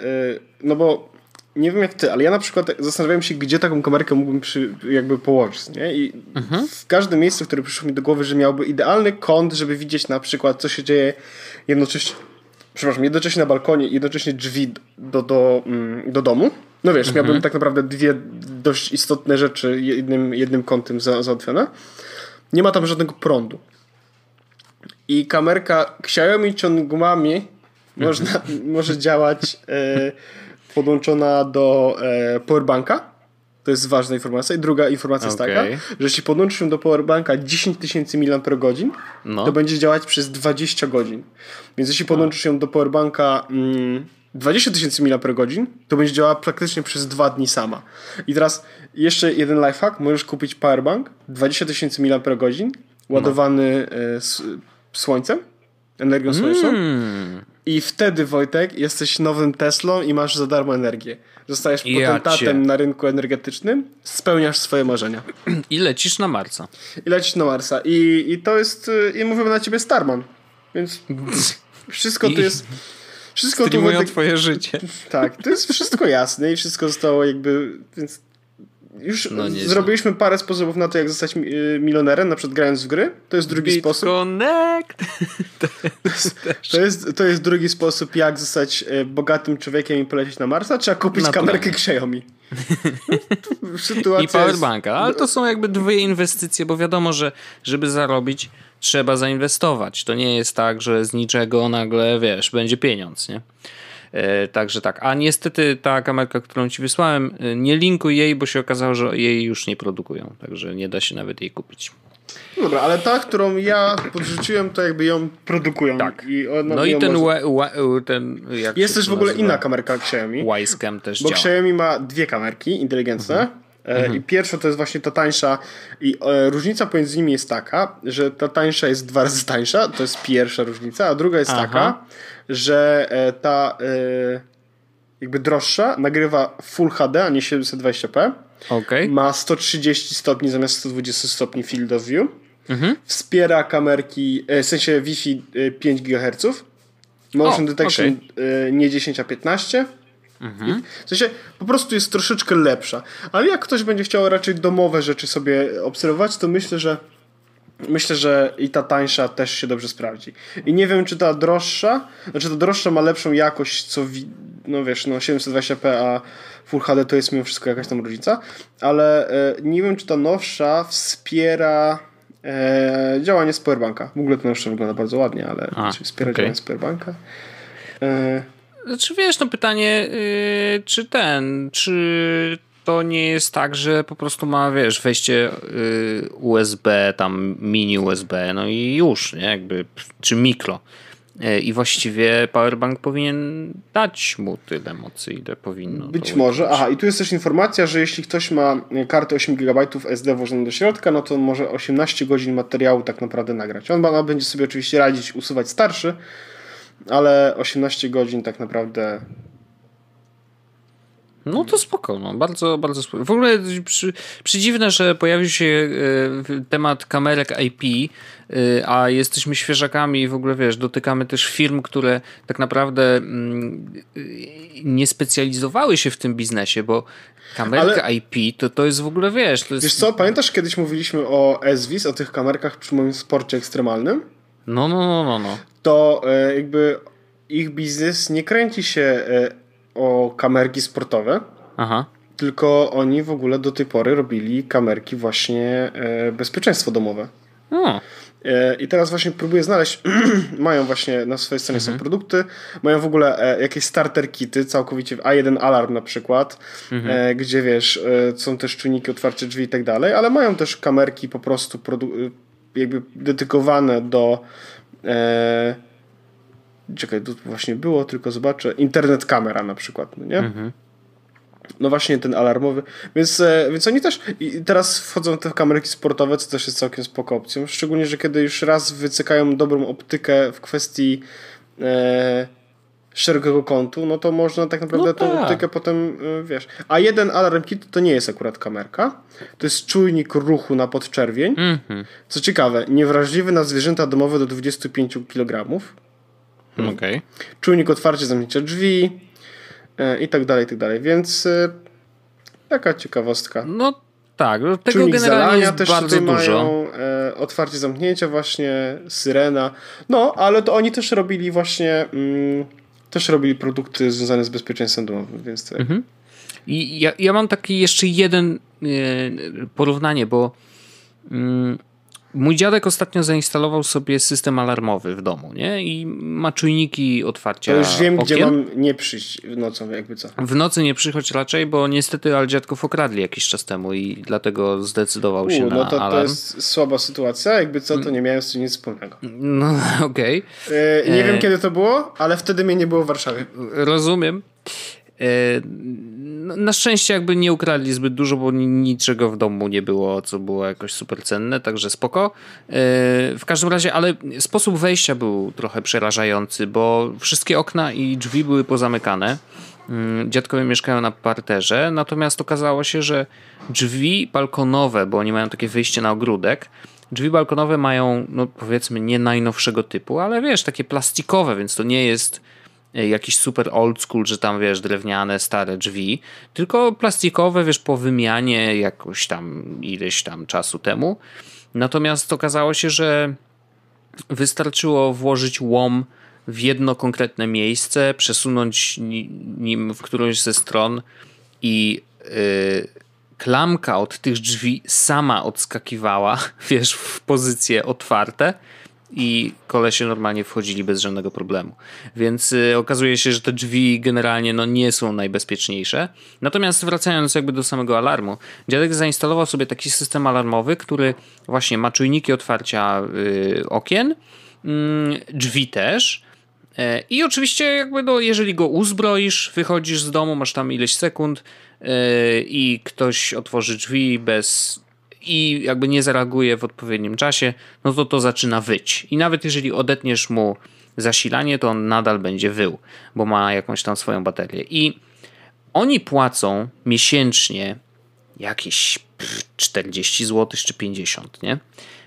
Speaker 1: no bo nie wiem jak ty, ale ja na przykład zastanawiałem się, gdzie taką kamerkę mógłbym przy, jakby położyć, nie? I mhm. w każdym miejscu, które przyszło mi do głowy, że miałby idealny kąt, żeby widzieć na przykład, co się dzieje jednocześnie, przepraszam, jednocześnie na balkonie i jednocześnie drzwi do, do, mm, do domu. No wiesz, mhm. miałbym tak naprawdę dwie dość istotne rzeczy jednym, jednym kątem za, załatwione. Nie ma tam żadnego prądu. I kamerka Xiaomi Chongmami mhm. można, może działać... E, podłączona do e, powerbanka. To jest ważna informacja. I druga informacja okay. jest taka, że jeśli podłączysz ją do powerbanka 10 tysięcy mAh, no. to będzie działać przez 20 godzin. Więc jeśli podłączysz ją do powerbanka mm, 20 tysięcy mAh, to będzie działała praktycznie przez dwa dni sama. I teraz jeszcze jeden lifehack. Możesz kupić powerbank 20 tysięcy mAh ładowany no. słońcem, energią słoneczną. Mm. I wtedy, Wojtek, jesteś nowym Teslą i masz za darmo energię. Zostajesz potentatem ja na rynku energetycznym, spełniasz swoje marzenia.
Speaker 2: I lecisz na Marsa.
Speaker 1: I lecisz na Marsa. I, i to jest, i mówimy na ciebie Starman. Więc wszystko tu jest...
Speaker 2: Wszystko tu Wojtek, twoje życie.
Speaker 1: Tak, to jest wszystko jasne i wszystko zostało jakby... Więc już no zrobiliśmy parę sposobów na to, jak zostać y, milionerem, na przykład grając w gry. To jest drugi sposób.
Speaker 2: Connect!
Speaker 1: to, jest, to jest drugi sposób, jak zostać y, bogatym człowiekiem i polecieć na Marsa. Trzeba kupić kamerkę Xiaomi.
Speaker 2: I powerbanka, jest... ale to są jakby dwie inwestycje, bo wiadomo, że żeby zarobić, trzeba zainwestować. To nie jest tak, że z niczego nagle, wiesz, będzie pieniądz, nie? E, także tak. A niestety ta kamerka, którą ci wysłałem, e, nie linkuj jej, bo się okazało, że jej już nie produkują. Także nie da się nawet jej kupić.
Speaker 1: Dobra, ale ta, którą ja podrzuciłem, to jakby ją produkują.
Speaker 2: Tak. I no i ten, może... ten
Speaker 1: Jest też w ogóle inna kamerka Xiaomi.
Speaker 2: Wisecam też
Speaker 1: Bo
Speaker 2: działa.
Speaker 1: Xiaomi ma dwie kamerki inteligentne. Mhm. E, mhm. I pierwsza to jest właśnie ta tańsza i e, różnica pomiędzy nimi jest taka, że ta tańsza jest dwa razy tańsza, to jest pierwsza różnica, a druga jest Aha. taka, że e, ta jakby droższa nagrywa Full HD, a nie 720p.
Speaker 2: Okay.
Speaker 1: Ma 130 stopni zamiast 120 stopni field of view. Mhm. Wspiera kamerki, w sensie Wi-Fi 5 GHz. Motion o, detection okay. nie 10, a 15. Mhm. W sensie po prostu jest troszeczkę lepsza. Ale jak ktoś będzie chciał raczej domowe rzeczy sobie obserwować, to myślę, że myślę, że i ta tańsza też się dobrze sprawdzi. I nie wiem, czy ta droższa, znaczy ta droższa ma lepszą jakość, co wi- no wiesz, no 720p, a Full HD to jest mimo wszystko jakaś tam różnica, ale e, nie wiem, czy ta nowsza wspiera e, działanie z powerbanka. W ogóle to nowsza wygląda bardzo ładnie, ale
Speaker 2: A,
Speaker 1: czy wspiera
Speaker 2: okej.
Speaker 1: działanie z powerbanka? E,
Speaker 2: Znaczy wiesz, no pytanie, yy, czy ten, czy to nie jest tak, że po prostu ma, wiesz, wejście yy, USB, tam mini USB, no i już, nie, jakby, czy mikro. Yy, I właściwie powerbank powinien dać mu tyle mocy, ile powinno.
Speaker 1: Być
Speaker 2: to
Speaker 1: może. Aha, i tu jest też informacja, że jeśli ktoś ma kartę 8 GB SD włożoną do środka, no to może 18 godzin materiału tak naprawdę nagrać. On ma- będzie sobie oczywiście radzić, usuwać starszy, ale 18 godzin tak naprawdę.
Speaker 2: No to spoko, no, bardzo, bardzo spoko. W ogóle przy, przydziwne, że pojawił się e, temat kamerek IP, e, a jesteśmy świeżakami i w ogóle wiesz, dotykamy też firm, które tak naprawdę mm, e, nie specjalizowały się w tym biznesie, bo kamerka
Speaker 1: Ale-
Speaker 2: IP to, to jest w ogóle, wiesz, to jest...
Speaker 1: Wiesz co, pamiętasz kiedyś mówiliśmy o SVIS, o tych kamerkach przy moim sporcie ekstremalnym?
Speaker 2: No, no, no, no, no.
Speaker 1: To e, jakby ich biznes nie kręci się e, o kamerki sportowe,
Speaker 2: Aha.
Speaker 1: tylko oni w ogóle do tej pory robili kamerki właśnie e, bezpieczeństwo domowe.
Speaker 2: O,
Speaker 1: I teraz właśnie próbuję znaleźć, mają właśnie na swojej stronie są produkty, mają w ogóle jakieś starter kity, całkowicie A1 Alarm na przykład, e, gdzie wiesz, są też czujniki otwarcie drzwi i tak dalej, ale mają też kamerki po prostu produ- jakby dedykowane do e, czekaj, tu właśnie było, tylko zobaczę, internet kamera na przykład, no nie? No właśnie ten alarmowy. Więc, e, więc oni też i teraz wchodzą te kamerki sportowe, co też jest całkiem spoko opcją. Szczególnie, że kiedy już raz wycykają dobrą optykę w kwestii e, szerokiego kątu, no to można tak naprawdę
Speaker 2: No
Speaker 1: tą
Speaker 2: tak.
Speaker 1: optykę potem, e, wiesz. A jeden alarm kit to nie jest akurat kamerka. To jest czujnik ruchu na podczerwień.
Speaker 2: mhm.
Speaker 1: Co ciekawe, niewrażliwy na zwierzęta domowe do 25 kg.
Speaker 2: Okej.
Speaker 1: Czujnik otwarcia, zamknięcia drzwi e, i tak dalej, i tak dalej. Więc e, taka ciekawostka.
Speaker 2: No tak, no tego
Speaker 1: Czujnik
Speaker 2: generalnie
Speaker 1: zalania też
Speaker 2: bardzo
Speaker 1: tutaj
Speaker 2: dużo.
Speaker 1: mają, e, otwarcie, zamknięcia właśnie, syrena. No, ale to oni też robili właśnie, mm, też robili produkty związane z bezpieczeństwem domowym, więc to
Speaker 2: Mhm. I ja, ja mam taki jeszcze jeden e, porównanie, bo mm, mój dziadek ostatnio zainstalował sobie system alarmowy w domu, nie? I ma czujniki otwarcia
Speaker 1: to już wiem, gdzie
Speaker 2: okien.
Speaker 1: mam nie przyjść nocą, jakby co.
Speaker 2: W nocy nie przychodź raczej, bo niestety ale dziadków okradli jakiś czas temu i dlatego zdecydował się
Speaker 1: U,
Speaker 2: na
Speaker 1: no to, to
Speaker 2: alarm.
Speaker 1: jest słaba sytuacja, jakby co, to nie miałem z tym nic wspólnego.
Speaker 2: No okej,
Speaker 1: E, nie
Speaker 2: E.
Speaker 1: wiem, kiedy to było, ale wtedy mnie nie było w Warszawie.
Speaker 2: rozumiem. E, no, Na szczęście jakby nie ukradli zbyt dużo, bo ni- niczego w domu nie było, co było jakoś super cenne, także spoko. E, W każdym razie, ale sposób wejścia był trochę przerażający, bo wszystkie okna i drzwi były pozamykane. Mm, Dziadkowie mieszkają na parterze, natomiast okazało się, że drzwi balkonowe, bo oni mają takie wyjście na ogródek, drzwi balkonowe mają, no powiedzmy, nie najnowszego typu, ale wiesz, takie plastikowe, więc to nie jest jakiś super old school, że tam wiesz, drewniane, stare drzwi, tylko plastikowe, wiesz, po wymianie jakoś tam ileś tam czasu temu. Natomiast okazało się, że wystarczyło włożyć łom w jedno konkretne miejsce, przesunąć ni- nim w którąś ze stron i yy, klamka od tych drzwi sama odskakiwała, wiesz, w pozycje otwarte i kolesie normalnie wchodzili bez żadnego problemu. Więc y, okazuje się, że te drzwi generalnie no, nie są najbezpieczniejsze. Natomiast wracając jakby do samego alarmu, dziadek zainstalował sobie taki system alarmowy, który właśnie ma czujniki otwarcia y, okien, mm, drzwi też. E, I oczywiście, jakby no, jeżeli go uzbroisz, wychodzisz z domu, masz tam ileś sekund i ktoś otworzy drzwi bez i jakby nie zareaguje w odpowiednim czasie, no to to zaczyna wyć. I nawet jeżeli odetniesz mu zasilanie, to on nadal będzie wył, bo ma jakąś tam swoją baterię. I oni płacą miesięcznie jakieś pff, 40 zł czy 50, nie?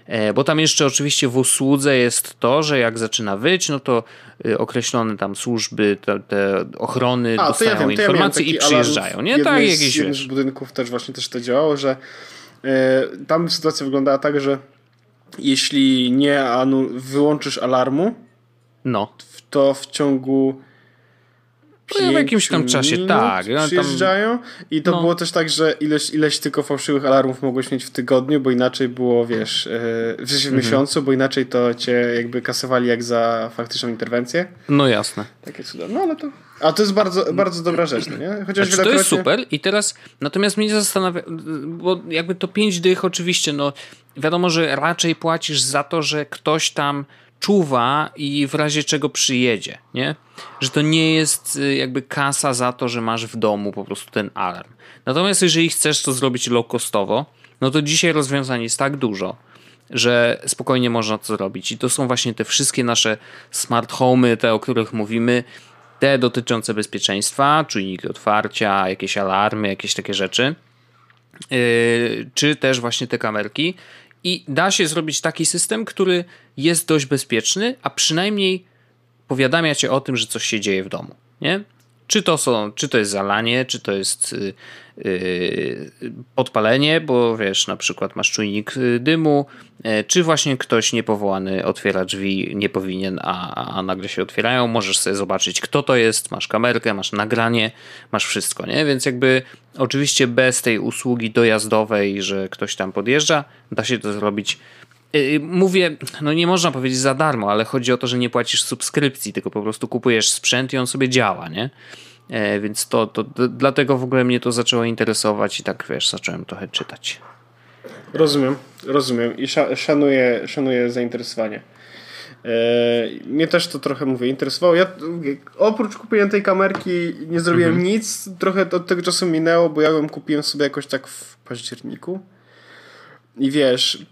Speaker 2: E, Bo tam jeszcze oczywiście w usłudze jest to, że jak zaczyna wyć, no to y, określone tam służby, te, te ochrony
Speaker 1: A,
Speaker 2: dostają
Speaker 1: ja wiem, ja
Speaker 2: informacje
Speaker 1: taki
Speaker 2: i przyjeżdżają, nie? Tak, jakieś
Speaker 1: z budynków też właśnie też to działało, że tam sytuacja wyglądała tak, że jeśli nie wyłączysz alarmu,
Speaker 2: no.
Speaker 1: to w ciągu
Speaker 2: no, w jakimś tam czasie, tak.
Speaker 1: Przyjeżdżają i to no. było też tak, że ileś, ileś tylko fałszywych alarmów mogłeś mieć w tygodniu, bo inaczej było, wiesz, e, w, w mhm. miesiącu, bo inaczej to cię jakby kasowali jak za faktyczną interwencję.
Speaker 2: No jasne.
Speaker 1: Takie cudowne, no ale to... A to jest bardzo, bardzo dobra rzecz, no nie?
Speaker 2: Chociaż znaczy, To jest super i teraz, natomiast mnie zastanawia, bo jakby to pięć dych oczywiście, no wiadomo, że raczej płacisz za to, że ktoś tam czuwa i w razie czego przyjedzie, nie? Że to nie jest y, jakby kasa za to, że masz w domu po prostu ten alarm. Natomiast jeżeli chcesz to zrobić low costowo, no to dzisiaj rozwiązań jest tak dużo, że spokojnie można to zrobić. I to są właśnie te wszystkie nasze smart home, te o których mówimy, te dotyczące bezpieczeństwa, czujniki otwarcia, jakieś alarmy, jakieś takie rzeczy, yy, czy też właśnie te kamerki. I da się zrobić taki system, który jest dość bezpieczny, a przynajmniej powiadamia cię o tym, że coś się dzieje w domu. Nie? Czy to, są, czy to jest zalanie, czy to jest yy, podpalenie, bo wiesz, na przykład masz czujnik y, dymu, yy, czy właśnie ktoś niepowołany otwiera drzwi, nie powinien, a, a nagle się otwierają. Możesz sobie zobaczyć, kto to jest, masz kamerkę, masz nagranie, masz wszystko, nie? Więc jakby oczywiście bez tej usługi dojazdowej, że ktoś tam podjeżdża, da się to zrobić Y, y, mówię, no nie można powiedzieć za darmo, ale chodzi o to, że nie płacisz subskrypcji, tylko po prostu kupujesz sprzęt i on sobie działa, nie? E, więc to, to dlatego w ogóle mnie to zaczęło interesować i tak wiesz, zacząłem trochę czytać.
Speaker 1: Rozumiem, rozumiem i szanuję, szanuję zainteresowanie. E, mnie też to trochę mówię, interesowało. Ja oprócz kupienia tej kamerki nie zrobiłem mhm. nic. Trochę od tego czasu minęło, bo ja ją kupiłem sobie jakoś tak w październiku. I wiesz,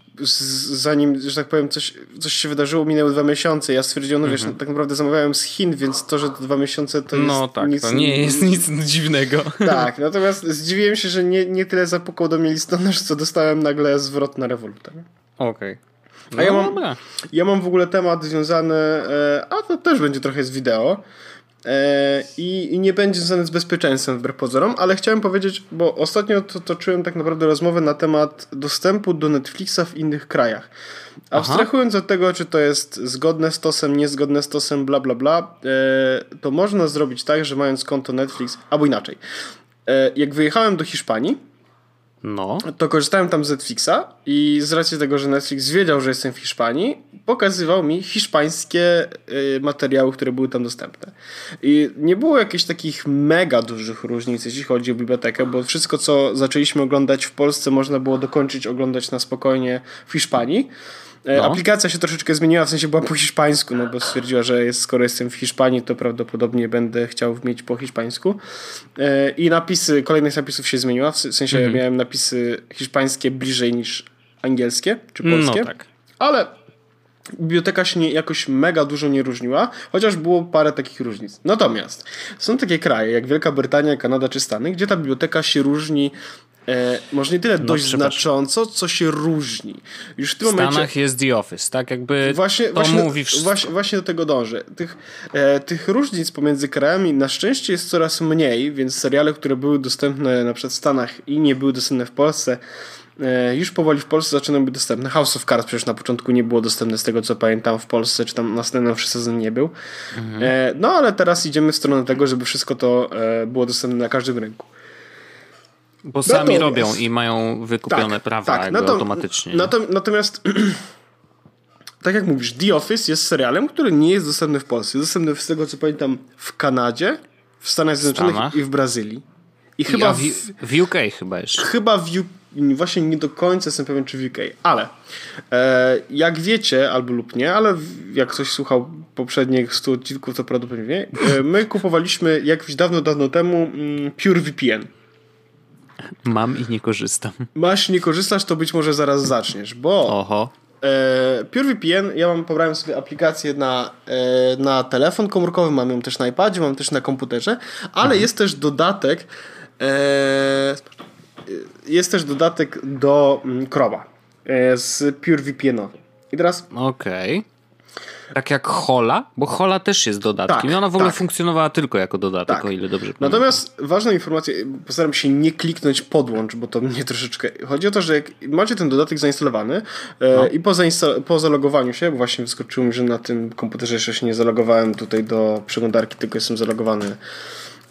Speaker 1: zanim, że tak powiem, coś, coś się wydarzyło, minęły dwa miesiące. Ja stwierdziłem, no wiesz, no, tak naprawdę zamawiałem z Chin, więc to, że to dwa miesiące to jest.
Speaker 2: No tak, nic, to nie jest nic dziwnego.
Speaker 1: Tak, natomiast zdziwiłem się, że nie, nie tyle zapukał do mnie listonosz, co dostałem nagle zwrot na rewolutę.
Speaker 2: Okej. Okay.
Speaker 1: No, a ja mam, ja mam w ogóle temat związany, e, a to też będzie trochę z wideo. E, I, I, nie będzie związany z bezpieczeństwem wbrew pozorom, ale chciałem powiedzieć, bo ostatnio to, toczyłem tak naprawdę rozmowę na temat dostępu do Netflixa w innych krajach. Abstrahując Aha. od tego, czy to jest zgodne z TOSem, niezgodne z TOSem, bla bla bla, e, to można zrobić tak, że mając konto Netflix, albo inaczej. E, jak wyjechałem do Hiszpanii,
Speaker 2: no.
Speaker 1: to korzystałem tam z Netflixa i z racji tego, że Netflix wiedział, że jestem w Hiszpanii, pokazywał mi hiszpańskie y, materiały, które były tam dostępne. I nie było jakichś takich mega dużych różnic, jeśli chodzi o bibliotekę, bo wszystko, co zaczęliśmy oglądać w Polsce, można było dokończyć oglądać na spokojnie w Hiszpanii. E, no. Aplikacja się troszeczkę zmieniła, w sensie była po hiszpańsku, no bo stwierdziła, że jest, skoro jestem w Hiszpanii, to prawdopodobnie będę chciał mieć po hiszpańsku. E, I napisy, kolejnych napisów się zmieniła, w sensie mhm. miałem napisy hiszpańskie bliżej niż angielskie czy no polskie. No tak. Ale biblioteka się nie, jakoś mega dużo nie różniła, chociaż było parę takich różnic. Natomiast są takie kraje jak Wielka Brytania, Kanada czy Stany, gdzie ta biblioteka się różni E, może nie tyle no, dość znacząco, co się różni.
Speaker 2: Już w tym Stanach momencie, jest The Office, tak? Jakby właśnie, to właśnie, mówi wszystko.
Speaker 1: Właśnie, właśnie do tego dążę. Tych, e, tych różnic pomiędzy krajami na szczęście jest coraz mniej, więc seriale, które były dostępne na przykład w Stanach i nie były dostępne w Polsce, e, już powoli w Polsce zaczynają być dostępne. House of Cards przecież na początku nie było dostępne z tego co pamiętam w Polsce, czy tam następny sezon nie był. Mhm. E, no ale teraz idziemy w stronę tego, żeby wszystko to e, było dostępne na każdym rynku.
Speaker 2: Bo sami natomiast, robią i mają wykupione tak, prawa tak, natom, automatycznie.
Speaker 1: Natom, natomiast tak jak mówisz, The Office jest serialem, który nie jest dostępny w Polsce. Jest dostępny z tego co pamiętam w Kanadzie, w Stanach Zjednoczonych Stanach. i w Brazylii.
Speaker 2: I, I chyba w, w, UK chyba jeszcze.
Speaker 1: Chyba w UK, właśnie nie do końca jestem pewien czy w UK, ale e, jak wiecie, albo lub nie, ale jak ktoś słuchał poprzednich 100 odcinków, to prawdopodobnie wie, e, my kupowaliśmy jakś dawno, dawno temu mm, PureVPN.
Speaker 2: Mam i nie korzystam.
Speaker 1: Masz nie korzystasz, to być może zaraz zaczniesz, bo
Speaker 2: Oho.
Speaker 1: E, PureVPN, ja mam pobrałem sobie aplikację na, e, na telefon komórkowy, mam ją też na iPadzie, mam też na komputerze, ale mhm. jest też dodatek e, jest też dodatek do mm, Chroma e, z PureVPN-owym. I teraz
Speaker 2: Okej. Okay. Tak jak Hola, bo Hola też jest dodatkiem tak, i ona w ogóle tak. funkcjonowała tylko jako dodatek, tak. o ile dobrze
Speaker 1: pamiętam. Natomiast ważna informacja, postaram się nie kliknąć podłącz, bo to mnie troszeczkę... Chodzi o to, że jak macie ten dodatek zainstalowany e, no. i po, po zalogowaniu się, bo właśnie wyskoczyło mi, że na tym komputerze jeszcze się nie zalogowałem tutaj do przeglądarki, tylko jestem zalogowany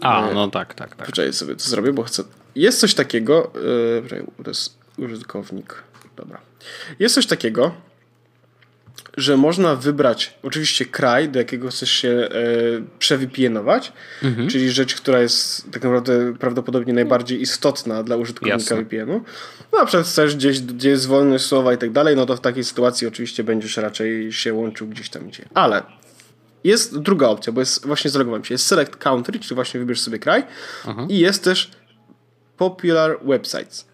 Speaker 2: a, e, no tak, tak, tak.
Speaker 1: Poczekaj sobie, to zrobię, bo chcę... Jest coś takiego... Yy, to jest użytkownik. Dobra. Jest coś takiego, że można wybrać oczywiście kraj, do jakiego chcesz się e, przevpnować, mhm. czyli rzecz, która jest tak naprawdę prawdopodobnie najbardziej istotna dla użytkownika VPN-u. No, na przykład chcesz gdzieś, gdzie jest wolność słowa i tak dalej, no to w takiej sytuacji oczywiście będziesz raczej się łączył gdzieś tam gdzie. Ale jest druga opcja, bo jest właśnie zalogowałem się. Jest Select Country, czyli właśnie wybierz sobie kraj i jest też Popular Websites.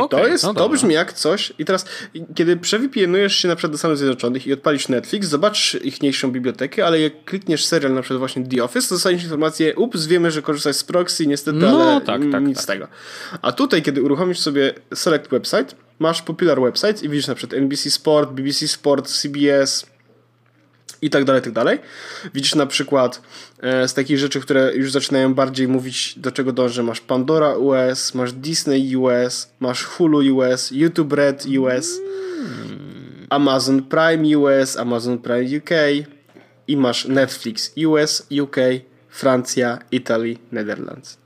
Speaker 1: I okay, to jest, no to brzmi jak coś. I teraz, kiedy przewipjenujesz się na przykład do Stanów Zjednoczonych i odpalisz Netflix, zobaczysz ichniejszą bibliotekę, ale jak klikniesz serial na przykład właśnie The Office, to dostaniesz informację, ups, wiemy, że korzystasz z proxy, niestety, no, ale tak, tak, nic tak. z tego. A tutaj, kiedy uruchomisz sobie Select Website, masz Popular Websites i widzisz na przykład NBC Sport, BBC Sport, CBS, i tak dalej, tak dalej. Widzisz na przykład e, z takich rzeczy, które już zaczynają bardziej mówić, do czego dążę. Masz Pandora US, masz Disney US, masz Hulu US, YouTube Red US, Amazon Prime US, Amazon Prime UK i masz Netflix US, UK, Francja, Italy, Netherlands.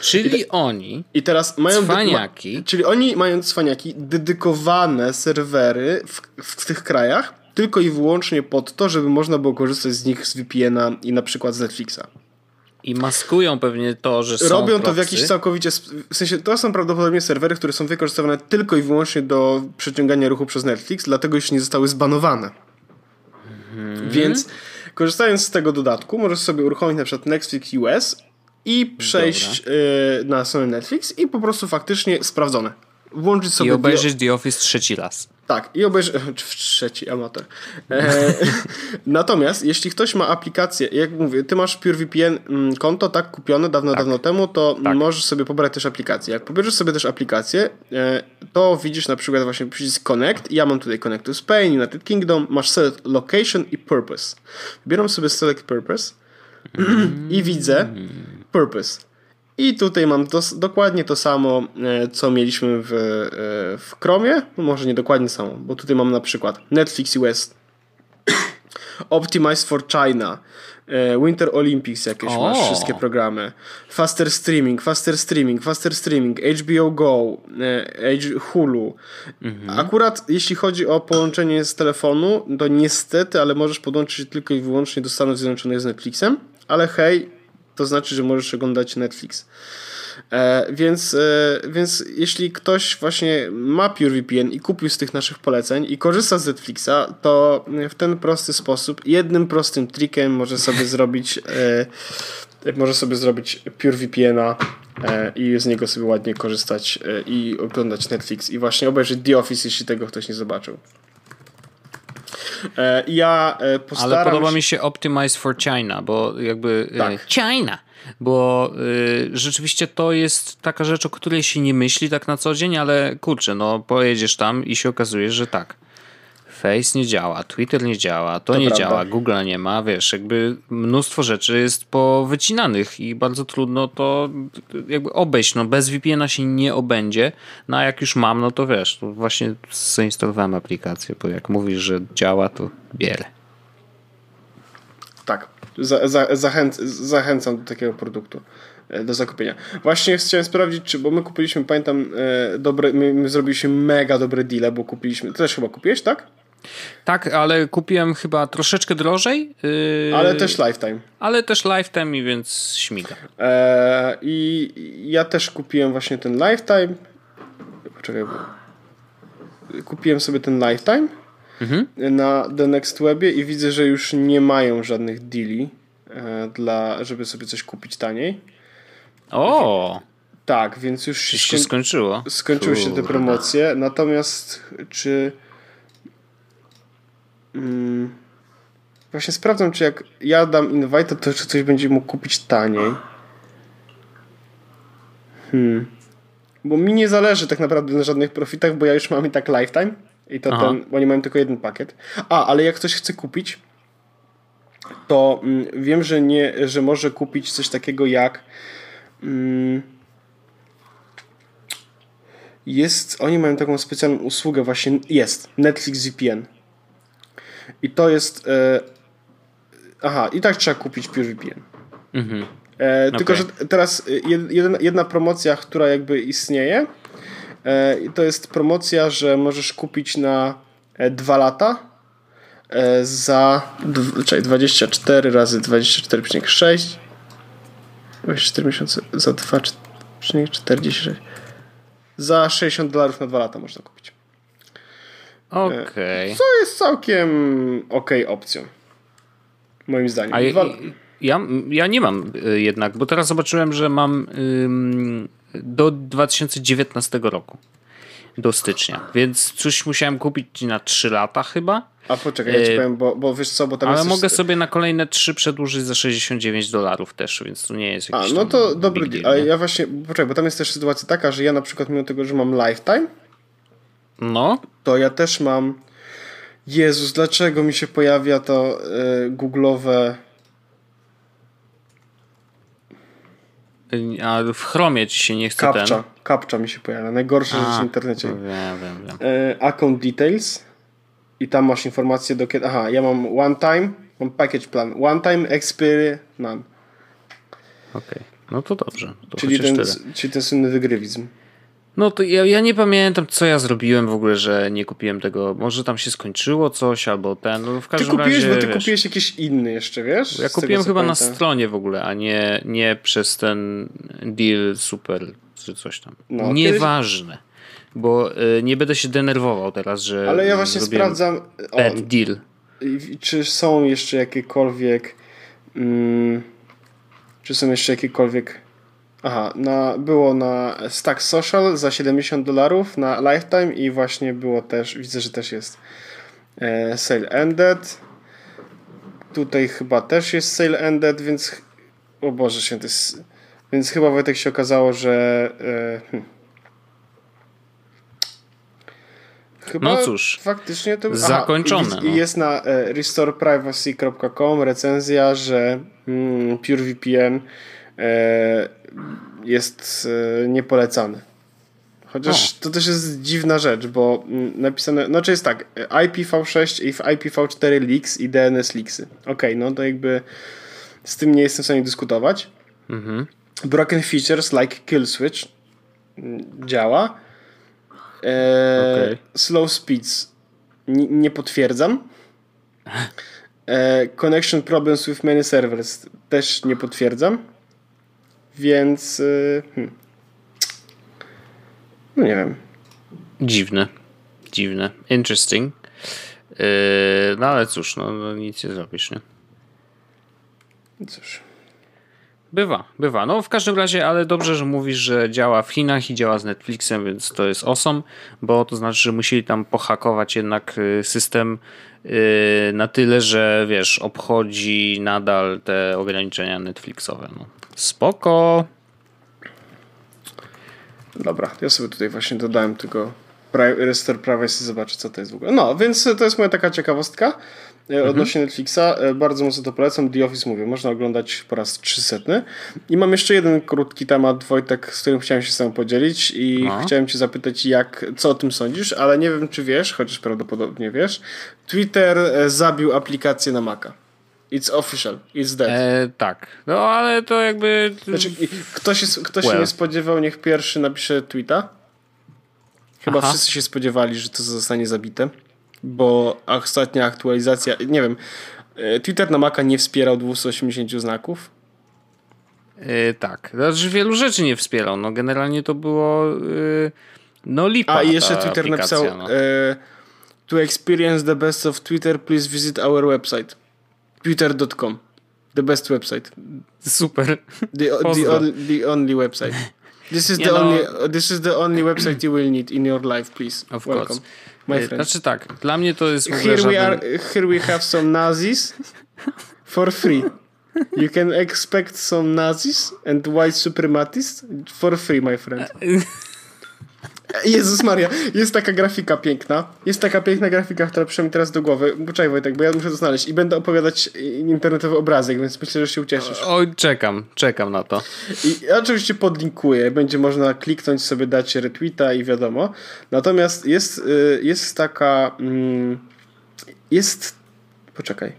Speaker 2: Czyli I te, oni.
Speaker 1: I teraz mają. Cwaniaki. czyli oni mają cwaniaki dedykowane serwery w, w tych krajach, tylko i wyłącznie pod to, żeby można było korzystać z nich z VPN-a i na przykład z Netflixa.
Speaker 2: I maskują pewnie to, że są
Speaker 1: Robią
Speaker 2: proxy.
Speaker 1: to w jakiś całkowicie... W sensie to są prawdopodobnie serwery, które są wykorzystywane tylko i wyłącznie do przeciągania ruchu przez Netflix, dlatego już nie zostały zbanowane. Hmm. Więc korzystając z tego dodatku, możesz sobie uruchomić na przykład Netflix US i przejść y, na stronę Netflix i po prostu faktycznie sprawdzone.
Speaker 2: Włączyć sobie... I obejrzeć The Office trzeci raz.
Speaker 1: Tak, i obejrzy... Trzeci amator. E, natomiast jeśli ktoś ma aplikację, jak mówię, ty masz PureVPN mm, konto, tak, kupione dawno, tak. dawno temu, to tak. możesz sobie pobrać też aplikację. Jak pobierzesz sobie też aplikację, e, to widzisz na przykład właśnie przycisk Connect. Ja mam tutaj Connect to Spain, United Kingdom, masz Select Location i Purpose. Wybieram sobie Select Purpose mm. i widzę Purpose. I tutaj mam dokładnie to samo, e, co mieliśmy w, e, w Chromie. No może nie dokładnie samo, bo tutaj mam na przykład Netflix US, Optimize for China, e, Winter Olympics jakieś o. masz, wszystkie programy. Faster Streaming, Faster Streaming, Faster Streaming, HBO Go, Hulu. Mhm. Akurat jeśli chodzi o połączenie z telefonu, to niestety, ale możesz podłączyć tylko i wyłącznie do Stanów Zjednoczonych z Netflixem, ale hej, to znaczy, że możesz oglądać Netflix. E, więc, e, więc jeśli ktoś właśnie ma PureVPN i kupił z tych naszych poleceń i korzysta z Netflixa, to w ten prosty sposób, jednym prostym trikiem może sobie zrobić e, może sobie zrobić PureVPN-a i z niego sobie ładnie korzystać i oglądać Netflix i właśnie obejrzeć The Office, jeśli tego ktoś nie zobaczył. E, ja e, postaram
Speaker 2: Ale podoba mi się Optimize for China, bo jakby... E, tak. China! Bo y, rzeczywiście to jest taka rzecz, o której się nie myśli tak na co dzień, ale kurczę, no pojedziesz tam i się okazuje, że tak. Face nie działa, Twitter nie działa, to, to nie prawda. działa, Google nie ma, wiesz, jakby mnóstwo rzeczy jest powycinanych i bardzo trudno to jakby obejść, no bez VPN-a się nie obędzie, no a jak już mam, no to wiesz, to właśnie zainstalowałem aplikację, bo jak mówisz, że działa, to bierę.
Speaker 1: Tak, za, za, zachęc, zachęcam do takiego produktu e, do zakupienia. Właśnie chciałem sprawdzić, czy, bo my kupiliśmy, pamiętam, e, dobre, my, my zrobiliśmy mega dobre deale, bo kupiliśmy, ty też chyba kupiłeś, tak?
Speaker 2: Tak, ale kupiłem chyba troszeczkę drożej.
Speaker 1: Yy, ale też lifetime.
Speaker 2: Ale też lifetime i więc śmiga.
Speaker 1: Eee, I ja też kupiłem właśnie ten lifetime. Poczekaj, bo... Kupiłem sobie ten lifetime mhm. na The Next Webie i widzę, że już nie mają żadnych deali, e, dla, żeby sobie coś kupić taniej.
Speaker 2: O!
Speaker 1: Tak, więc już
Speaker 2: się skończyło.
Speaker 1: Skończyły się te promocje. Natomiast czy Hmm. Właśnie sprawdzam, czy jak ja dam invite, to czy coś będzie mógł kupić taniej. Hmm. Bo mi nie zależy tak naprawdę na żadnych profitach, bo ja już mam i tak lifetime I to Aha. ten, bo oni mają tylko jeden pakiet. A, ale jak ktoś chce kupić, to mm, wiem, że nie, że może kupić coś takiego jak mm, jest, oni mają taką specjalną usługę właśnie, jest, Netflix VPN. I to jest e, aha, i tak trzeba kupić PureVPN. Mhm. E, okay. Tylko, że teraz jedna, jedna promocja, która jakby istnieje, e, to jest promocja, że możesz kupić na e, dwa lata e, za czekaj, 24 razy 24,6 24 miesiące za 2,46 za 60 dolarów na dwa lata można kupić.
Speaker 2: Okej. Okay.
Speaker 1: Co jest całkiem ok opcją. Moim zdaniem. A
Speaker 2: dwa... ja, ja nie mam y, jednak, bo teraz zobaczyłem, że mam do 2019 roku. Do stycznia. Więc coś musiałem kupić na 3 lata chyba.
Speaker 1: A poczekaj, ja ci y, powiem, bo, bo wiesz co, bo tam
Speaker 2: Ale mogę sobie na kolejne 3 przedłużyć za 69 dolarów też, więc to nie jest jakiś
Speaker 1: A, no to dobry deal. Ale ja właśnie, poczekaj, bo tam jest też sytuacja taka, że ja na przykład mimo tego, że mam lifetime,
Speaker 2: no.
Speaker 1: To ja też mam. Jezus, dlaczego mi się pojawia to yy, googlowe.
Speaker 2: A w Chromie ci się nie chce
Speaker 1: Kapcza,
Speaker 2: ten?
Speaker 1: Kapcza mi się pojawia. Najgorsza rzecz w internecie.
Speaker 2: Wiem, wiem, wiem.
Speaker 1: Yy, account details i tam masz informacje do kiedy. Aha, ja mam one time, mam package plan. One time, expiry, none.
Speaker 2: Okej, okay. no to dobrze. To
Speaker 1: czyli, ten, czyli ten słynny wygrywizm.
Speaker 2: No to ja, ja nie pamiętam, co ja zrobiłem w ogóle, że nie kupiłem tego. Może tam się skończyło coś, albo ten. No w każdym
Speaker 1: ty kupiłeś,
Speaker 2: razie,
Speaker 1: bo ty wiesz, kupiłeś jakiś inny jeszcze, wiesz?
Speaker 2: Ja kupiłem chyba na stronie w ogóle, a nie, nie przez ten deal super czy coś tam. No, Nieważne. Kiedyś... Bo y, nie będę się denerwował teraz, że.
Speaker 1: Ale ja właśnie sprawdzam.
Speaker 2: Bad deal.
Speaker 1: Czy są jeszcze jakiekolwiek. Mm, czy są jeszcze jakiekolwiek Aha, na, było na Stack Social za 70 dolarów na Lifetime i właśnie było też, widzę, że też jest e, Sale Ended. Tutaj chyba też jest Sale Ended, więc o Boże święty, więc chyba Wojtek się okazało, że e, hmm.
Speaker 2: Chyba no cóż,
Speaker 1: faktycznie to
Speaker 2: zakończone.
Speaker 1: Aha, i, no. jest na e, restoreprivacy.com recenzja, że mm, PureVPN e, jest e, niepolecany. Chociaż o. to też jest dziwna rzecz, bo mm, napisane, znaczy jest tak, IPv6 i IPv4 leaks i DNS leaksy. Okej, okay, no to jakby z tym nie jestem w stanie dyskutować. Mhm. Broken features like kill switch mm, działa. E, okay. Slow speeds N nie potwierdzam. E, connection problems with many servers też nie potwierdzam. Więc. Y, hmm. No nie wiem.
Speaker 2: Dziwne. Dziwne. Interesting. Yy, no ale cóż, no, no nic nie zrobisz, nie?
Speaker 1: Cóż.
Speaker 2: Bywa, bywa. No w każdym razie, ale dobrze, że mówisz, że działa w Chinach i działa z Netflixem, więc to jest awesome, bo to znaczy, że musieli tam pohakować jednak y, system na tyle, że wiesz, obchodzi nadal te ograniczenia Netflixowe. No. Spoko.
Speaker 1: Dobra, ja sobie tutaj właśnie dodałem tego Restore Privacy, zobaczę co to jest w ogóle. No, więc to jest moja taka ciekawostka e, mhm. odnośnie Netflixa. E, bardzo mocno to polecam. The Office mówię, można oglądać po raz 300. I mam jeszcze jeden krótki temat, Wojtek, z którym chciałem się z tobą podzielić i no. chciałem cię zapytać, jak, co o tym sądzisz, ale nie wiem, czy wiesz, chociaż prawdopodobnie wiesz. Twitter e, zabił aplikację na Maca. It's official, it's dead. E,
Speaker 2: tak, no ale to jakby...
Speaker 1: Znaczy, ktoś, jest, ktoś well. się nie spodziewał, niech pierwszy napisze tweeta. Chyba Aha. wszyscy się spodziewali, że to zostanie zabite, bo ostatnia aktualizacja, nie wiem, e, Twitter na Maca nie wspierał 280 znaków.
Speaker 2: E, tak, znaczy wielu rzeczy nie wspierał, no generalnie to było e, no lipa
Speaker 1: A i jeszcze Twitter napisał no. to experience the best of Twitter, please visit our website. Twitter.com. The best website.
Speaker 2: Super.
Speaker 1: The, the, only, the only website. This is, the no, only, this is the only website you will need in your life, please.
Speaker 2: Of Welcome. course. My friend. Znaczy tak, dla mnie to jest
Speaker 1: here we żaden... are, Here we have some Nazis for free. You can expect some Nazis and white supremacists for free, my friend. Jezus Maria, jest taka grafika piękna. Jest taka piękna grafika, która przyszła mi teraz do głowy. Poczekaj Wojtek, bo ja muszę to znaleźć. I będę opowiadać internetowy obrazek, więc myślę, że się ucieszysz.
Speaker 2: Oj, czekam, czekam na to.
Speaker 1: I ja oczywiście podlinkuję. Będzie można kliknąć sobie, dać retweeta i wiadomo. Natomiast jest, y, jest taka... Mm, jest... Poczekaj.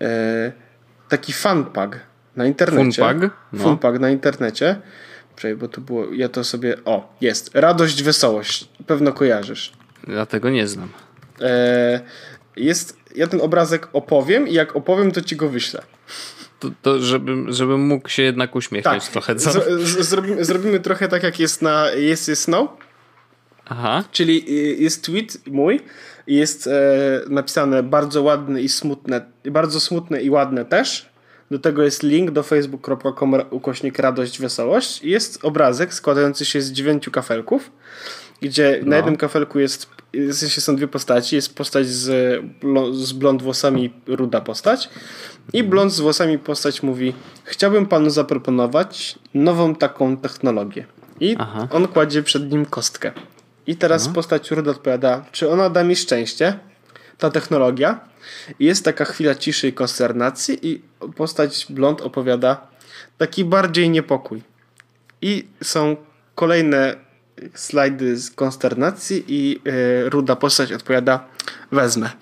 Speaker 1: E, taki fanpag na internecie.
Speaker 2: Funpag?
Speaker 1: No. Funpag na internecie. Czekaj, bo tu było, ja to sobie, o, jest. Radość, wesołość. Pewno kojarzysz.
Speaker 2: Dlatego nie znam.
Speaker 1: E, jest, ja ten obrazek opowiem i jak opowiem, to ci go wyślę.
Speaker 2: To, to żebym, żebym mógł się jednak uśmiechnąć
Speaker 1: tak.
Speaker 2: trochę. Co?
Speaker 1: Z, z, zrobimy, zrobimy trochę tak, jak jest na Jest, jest No.
Speaker 2: Aha.
Speaker 1: Czyli y, jest tweet mój i jest e, napisane bardzo ładne i smutne, bardzo smutne i ładne też. Do tego jest link do facebook.com ukośnik radość, wesołość. I jest obrazek składający się z dziewięciu kafelków, gdzie no. na jednym kafelku jest, sensie są dwie postaci. Jest postać z, z blond włosami, ruda postać. I blond z włosami postać mówi: Chciałbym panu zaproponować nową taką technologię. I Aha. on kładzie przed nim kostkę. I teraz no. postać ruda odpowiada: Czy ona da mi szczęście? Ta technologia. I jest taka chwila ciszy i konsternacji, i postać blond opowiada taki bardziej niepokój. I są kolejne slajdy z konsternacji, i yy, ruda postać odpowiada: Wezmę.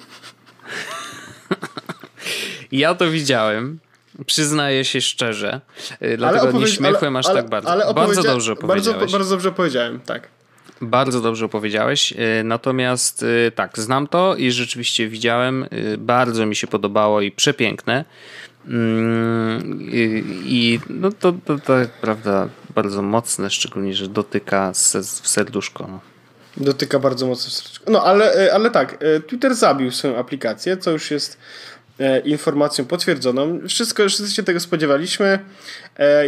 Speaker 2: Ja to widziałem. Przyznaję się szczerze. E, dlatego nie śmiechłem aż
Speaker 1: ale,
Speaker 2: tak bardzo.
Speaker 1: Ale
Speaker 2: bardzo dobrze opowiedziałeś.
Speaker 1: Bardzo, bardzo dobrze powiedziałem, tak.
Speaker 2: Bardzo dobrze opowiedziałeś. E, natomiast e, tak, znam to i rzeczywiście widziałem. E, bardzo mi się podobało i przepiękne. Mm, I, no to, to, to, prawda, bardzo mocne, szczególnie, że dotyka w serduszko. No.
Speaker 1: Dotyka bardzo mocno w serduszko. No ale, ale tak, Twitter zabił swoją aplikację, co już jest informacją potwierdzoną. Wszystko, wszyscy się tego spodziewaliśmy.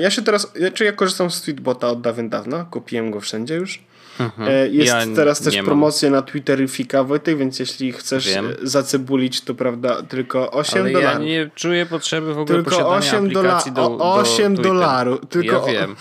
Speaker 1: Ja się teraz, czy ja korzystam z Tweetbota od dawien dawna, kupiłem go wszędzie już. Mhm. E, jest ja teraz też promocja na Twitterifika Wojtek, więc jeśli chcesz Wiem. Zacebulić, to prawda, tylko 8 Ale dolarów.
Speaker 2: ja nie czuję potrzeby w ogóle tylko 8 aplikacji do, do 8
Speaker 1: dolarów.
Speaker 2: Tylko ja wiem.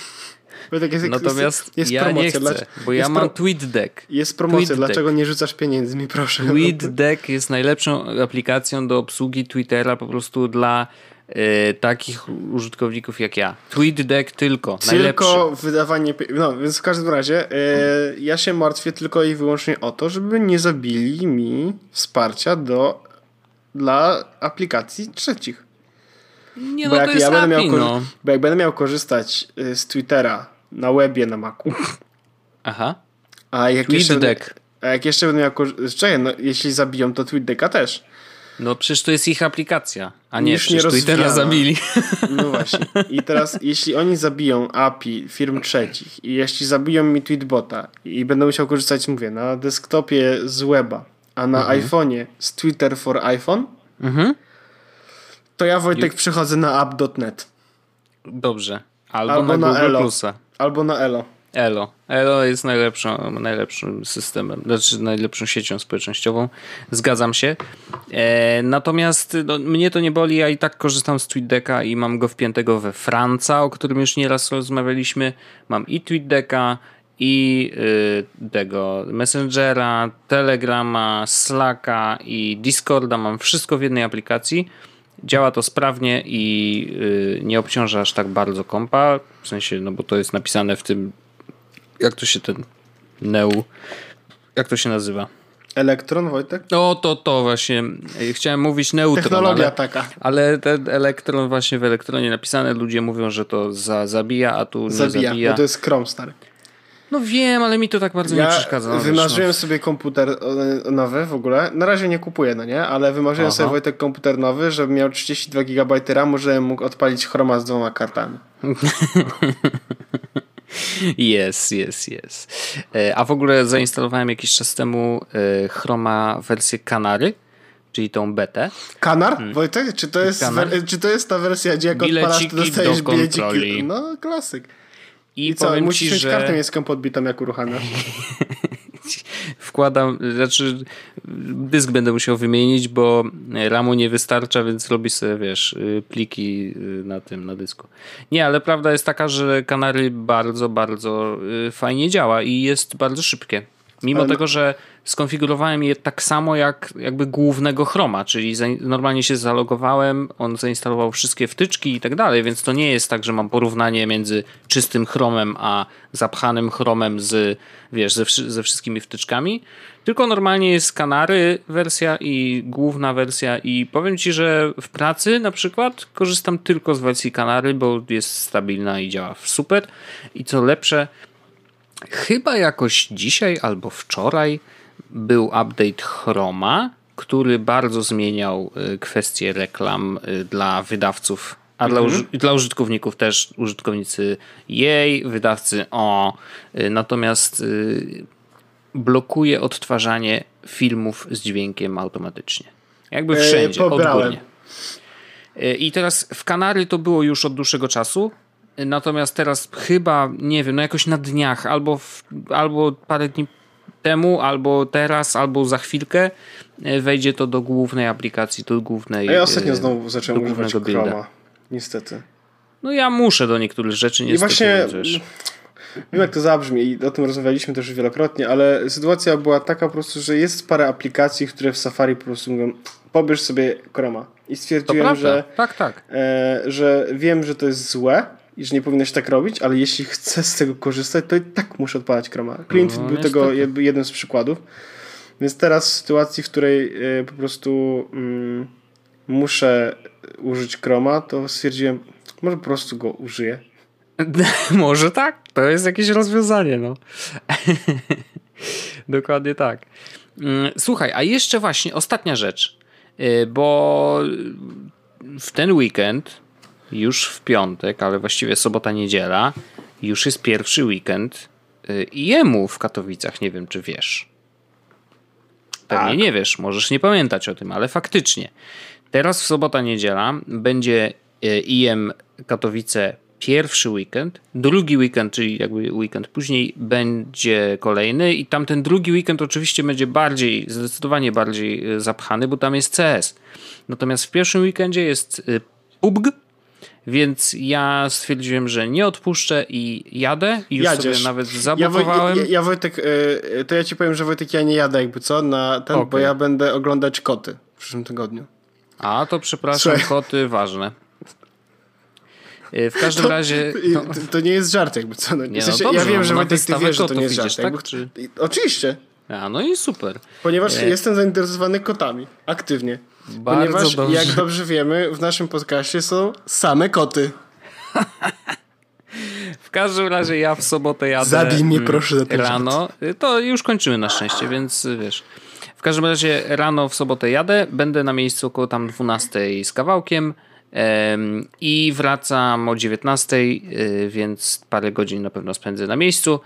Speaker 1: Wojtek, jest, Natomiast
Speaker 2: jest, ja promocja. nie chcę, dla, bo ja mam TweetDeck.
Speaker 1: Jest promocja, tweet dlaczego nie rzucasz pieniędzmi, proszę.
Speaker 2: TweetDeck jest najlepszą aplikacją do obsługi Twittera po prostu dla Y, takich użytkowników jak ja. TweetDeck tylko,
Speaker 1: tylko najlepszy. wydawanie... No, więc w każdym razie y, ja się martwię tylko i wyłącznie o to, żeby nie zabili mi wsparcia do dla aplikacji trzecich.
Speaker 2: Nie, bo no jak ja będę
Speaker 1: miał no. Bo jak będę miał korzystać y, z Twittera na webie na Macu.
Speaker 2: Aha.
Speaker 1: A jak TweetDeck. Jeszcze, a jak jeszcze będę miał korzystać... No, jeśli zabiją, to TweetDecka też.
Speaker 2: No przecież to jest ich aplikacja, a nie, Już nie Twittera zabili.
Speaker 1: No właśnie. I teraz, jeśli oni zabiją API firm trzecich i jeśli zabiją mi Tweetbota i będę musiał korzystać, mówię, na desktopie z weba, a na mhm. iPhone'ie z Twitter for iPhone, mhm. to ja Wojtek przychodzę na app.net.
Speaker 2: Dobrze. Albo, Albo na, na Google Elo. Plusa.
Speaker 1: Albo na Elo.
Speaker 2: Elo. Elo jest najlepszą, najlepszym systemem, znaczy najlepszą siecią społecznościową. Zgadzam się. E, natomiast no, mnie to nie boli, ja i tak korzystam z TweetDecka i mam go wpiętego we Franca, o którym już nieraz rozmawialiśmy. Mam i TweetDecka, i y, tego Messengera, Telegrama, Slacka i Discorda. Mam wszystko w jednej aplikacji. Działa to sprawnie i y, nie obciąża aż tak bardzo kompa. W sensie, no bo to jest napisane w tym jak to się ten Neu, jak to się nazywa?
Speaker 1: Elektron, Wojtek?
Speaker 2: No to to właśnie. Chciałem mówić neutron.
Speaker 1: Technologia
Speaker 2: ale,
Speaker 1: taka.
Speaker 2: Ale ten elektron właśnie w elektronie napisane, ludzie mówią, że to za, zabija, a tu zabija, nie zabija.
Speaker 1: Bo to jest Chrome, stary.
Speaker 2: No wiem, ale mi to tak bardzo ja nie przeszkadza.
Speaker 1: No, wymarzyłem no. sobie komputer e, nowy w ogóle. Na razie nie kupuję, no nie? Ale wymarzyłem Aha. sobie Wojtek komputer nowy, żeby miał 32 GB RAMu, żebym mógł odpalić Chroma z dwoma kartami.
Speaker 2: Jest, jest, jest. A w ogóle zainstalowałem jakiś czas temu e, Chroma wersję Kanary, czyli tą betę.
Speaker 1: Kanar? Hmm. Wojtek? Czy to, jest czy to jest ta wersja, gdzie jak odpalasz, to dostajesz do bileciki? No, klasyk. I, I co, musisz ci, mieć że... kartę miejską podbitą, jak uruchamiasz.
Speaker 2: wkładam, znaczy dysk będę musiał wymienić, bo RAMu nie wystarcza, więc robi sobie, wiesz, y, pliki y, na tym, na dysku. Nie, ale prawda jest taka, że Kanary bardzo, bardzo y, fajnie działa i jest bardzo szybkie. Mimo ale... tego, że skonfigurowałem je tak samo jak jakby głównego Chroma, czyli normalnie się zalogowałem, on zainstalował wszystkie wtyczki i tak dalej, więc to nie jest tak, że mam porównanie między czystym Chromem a zapchanym Chromem z, wiesz, ze, ze wszystkimi wtyczkami, tylko normalnie jest Kanary wersja i główna wersja i powiem Ci, że w pracy na przykład korzystam tylko z wersji Kanary, bo jest stabilna i działa super. I co lepsze, chyba jakoś dzisiaj albo wczoraj był update Chroma, który bardzo zmieniał y, kwestie reklam y, dla wydawców, a dla, mhm. dla użytkowników też, użytkownicy jej, wydawcy o. Y, natomiast blokuje odtwarzanie filmów z dźwiękiem automatycznie. Jakby wszędzie, eee, odgórnie. I teraz w Kanary to było już od dłuższego czasu. Natomiast teraz chyba, nie wiem, no jakoś na dniach albo, w, albo parę dni temu, albo teraz, albo za chwilkę e, wejdzie to do głównej aplikacji, do głównej.
Speaker 1: A ja ostatnio e, znowu zacząłem używać Chroma. Niestety.
Speaker 2: No ja muszę do niektórych rzeczy niestety.
Speaker 1: I właśnie wiesz. wiem jak to zabrzmi i o tym rozmawialiśmy też wielokrotnie, ale sytuacja była taka po prostu, że jest parę aplikacji, które w Safari po prostu mówią pobierz sobie Chroma. I stwierdziłem, że,
Speaker 2: tak, tak.
Speaker 1: E, że wiem, że to jest złe, i że nie powinno się tak robić, ale jeśli chcę z tego korzystać, to i tak muszę odpalać Chroma. Clint no, był tego jeden z przykładów. Więc teraz w sytuacji, w której y, po prostu y, muszę użyć Chroma, to stwierdziłem, może po prostu go użyję.
Speaker 2: może tak, to jest jakieś rozwiązanie, no. Dokładnie tak. Mm, słuchaj, a jeszcze właśnie ostatnia rzecz, y, bo w ten weekend już w piątek, ale właściwie sobota, niedziela, już jest pierwszy weekend y, jemu w Katowicach. Nie wiem, czy wiesz. Pewnie tak. nie wiesz, możesz nie pamiętać o tym, ale faktycznie. Teraz w sobota, niedziela będzie y, IM Katowice pierwszy weekend, drugi weekend, czyli jakby weekend później będzie kolejny i tamten drugi weekend oczywiście będzie bardziej, zdecydowanie bardziej y, zapchany, bo tam jest CS. Natomiast w pierwszym weekendzie jest PUBG, więc ja stwierdziłem, że nie odpuszczę i jadę. I już Jadziesz. sobie nawet zablokowałem.
Speaker 1: Ja, ja, ja, Wojtek, e, to ja ci powiem, że Wojtek, ja nie jadę jakby co, na ten, okay. bo ja będę oglądać koty w przyszłym tygodniu.
Speaker 2: A, to przepraszam, Słuchaj. koty ważne. E, w każdym
Speaker 1: to,
Speaker 2: razie.
Speaker 1: To, to, nie jest żart, jakby co. No, nie, no dobrze, ja wiem, że Wojtek, ty wiesz, że to nie jest żart. Tak? Jakby, Czy... Oczywiście.
Speaker 2: A, no i super.
Speaker 1: Ponieważ e... jestem zainteresowany kotami. Aktywnie. Bardzo Ponieważ, dobrze. jak dobrze wiemy, w naszym podcaście są same koty.
Speaker 2: W każdym razie ja w sobotę jadę
Speaker 1: Zabij mnie mm, proszę
Speaker 2: rano. To już kończymy na szczęście, więc wiesz. W każdym razie rano w sobotę jadę, będę na miejscu około tam 12 z kawałkiem i wracam o 19, y, więc parę godzin na pewno spędzę na miejscu.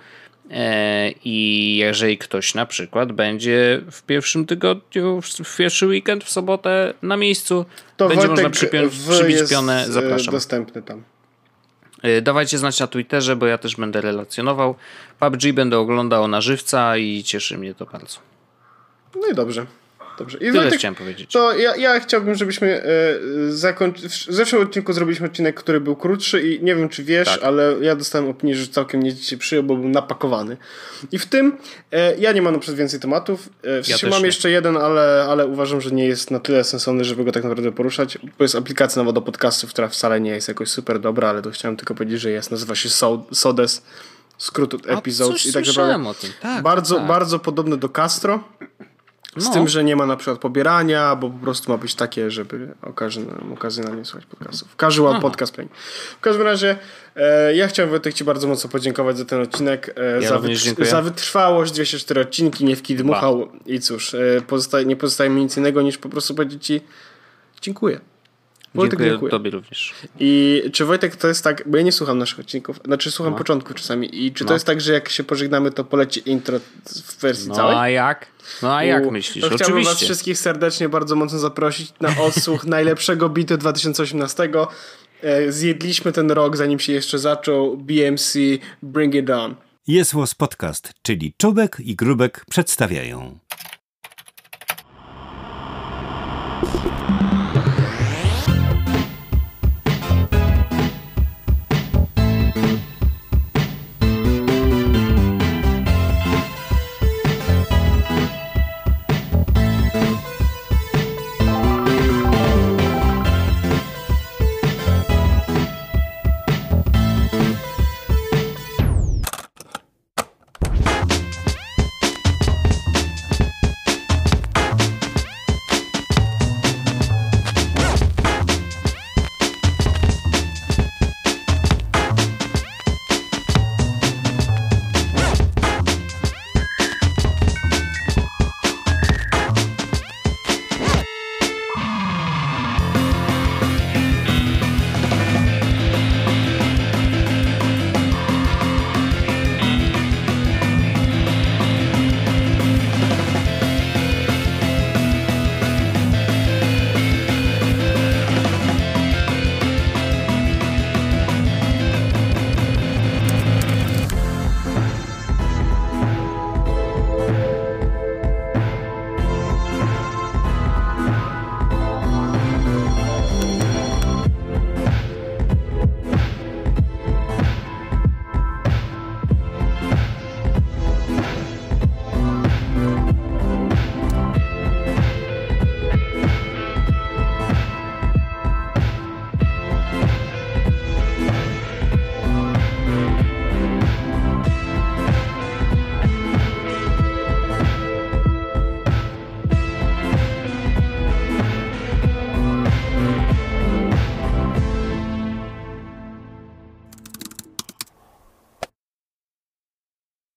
Speaker 2: E, I jeżeli ktoś na przykład będzie w pierwszym tygodniu, w pierwszy weekend, w sobotę na miejscu, to będzie Wojtek można przypiąć, przybić pionę, e, zapraszam.
Speaker 1: dostępny tam.
Speaker 2: E, dawajcie znać na Twitterze, bo ja też będę relacjonował. PUBG będę oglądał na żywca i cieszy mnie to bardzo.
Speaker 1: No i dobrze. Dobrze. I
Speaker 2: Tyle Wojtek, chciałem powiedzieć.
Speaker 1: To ja, ja chciałbym, żebyśmy e, zakończyć. W zeszłym odcinku zrobiliśmy odcinek, który był krótszy i nie wiem, czy wiesz, tak. ale ja dostałem opinię, że całkiem nie się przyjął, bo był napakowany. I w tym e, ja nie mam na przykład więcej tematów. E, w sensie ja mam nie. jeszcze jeden, ale, ale uważam, że nie jest na tyle sensowny, żeby go tak naprawdę poruszać. Bo jest aplikacja nowa do podcastów, która wcale nie jest jakoś super dobra, ale to chciałem tylko powiedzieć, że jest. Nazywa się Sodes skrót od
Speaker 2: i tak naprawdę tak,
Speaker 1: bardzo,
Speaker 2: tak.
Speaker 1: bardzo podobne do Castro. Z no. tym, że nie ma na przykład pobierania, bo po prostu ma być takie, żeby okazjonalnie słuchać podcastów. Casual Aha. podcast playing. W każdym razie e, ja chciałem Wojtek Ci bardzo mocno podziękować za ten odcinek.
Speaker 2: E, ja
Speaker 1: za,
Speaker 2: wytr-
Speaker 1: za, wytrwałość, 204 odcinki, nie w dmuchał i cóż, e, pozostaje, nie pozostaje mi nic innego niż po prostu powiedzieć Ci dziękuję.
Speaker 2: Wojtek, dziękuję, dziękuję tobie również.
Speaker 1: I czy Wojtek to jest tak, bo ja nie słucham naszych odcinków, znaczy słucham no. początku czasami i czy no. to jest tak, że jak się pożegnamy, to poleci intro w wersji
Speaker 2: no,
Speaker 1: całej?
Speaker 2: No a jak? No a jak U, myślisz?
Speaker 1: To
Speaker 2: chciałbym
Speaker 1: was wszystkich serdecznie bardzo mocno zaprosić na odsłuch najlepszego bitu 2018. E, zjedliśmy ten rok, zanim się jeszcze zaczął. BMC Bring It On.
Speaker 3: Jest Podcast, czyli Czubek i Grubek przedstawiają.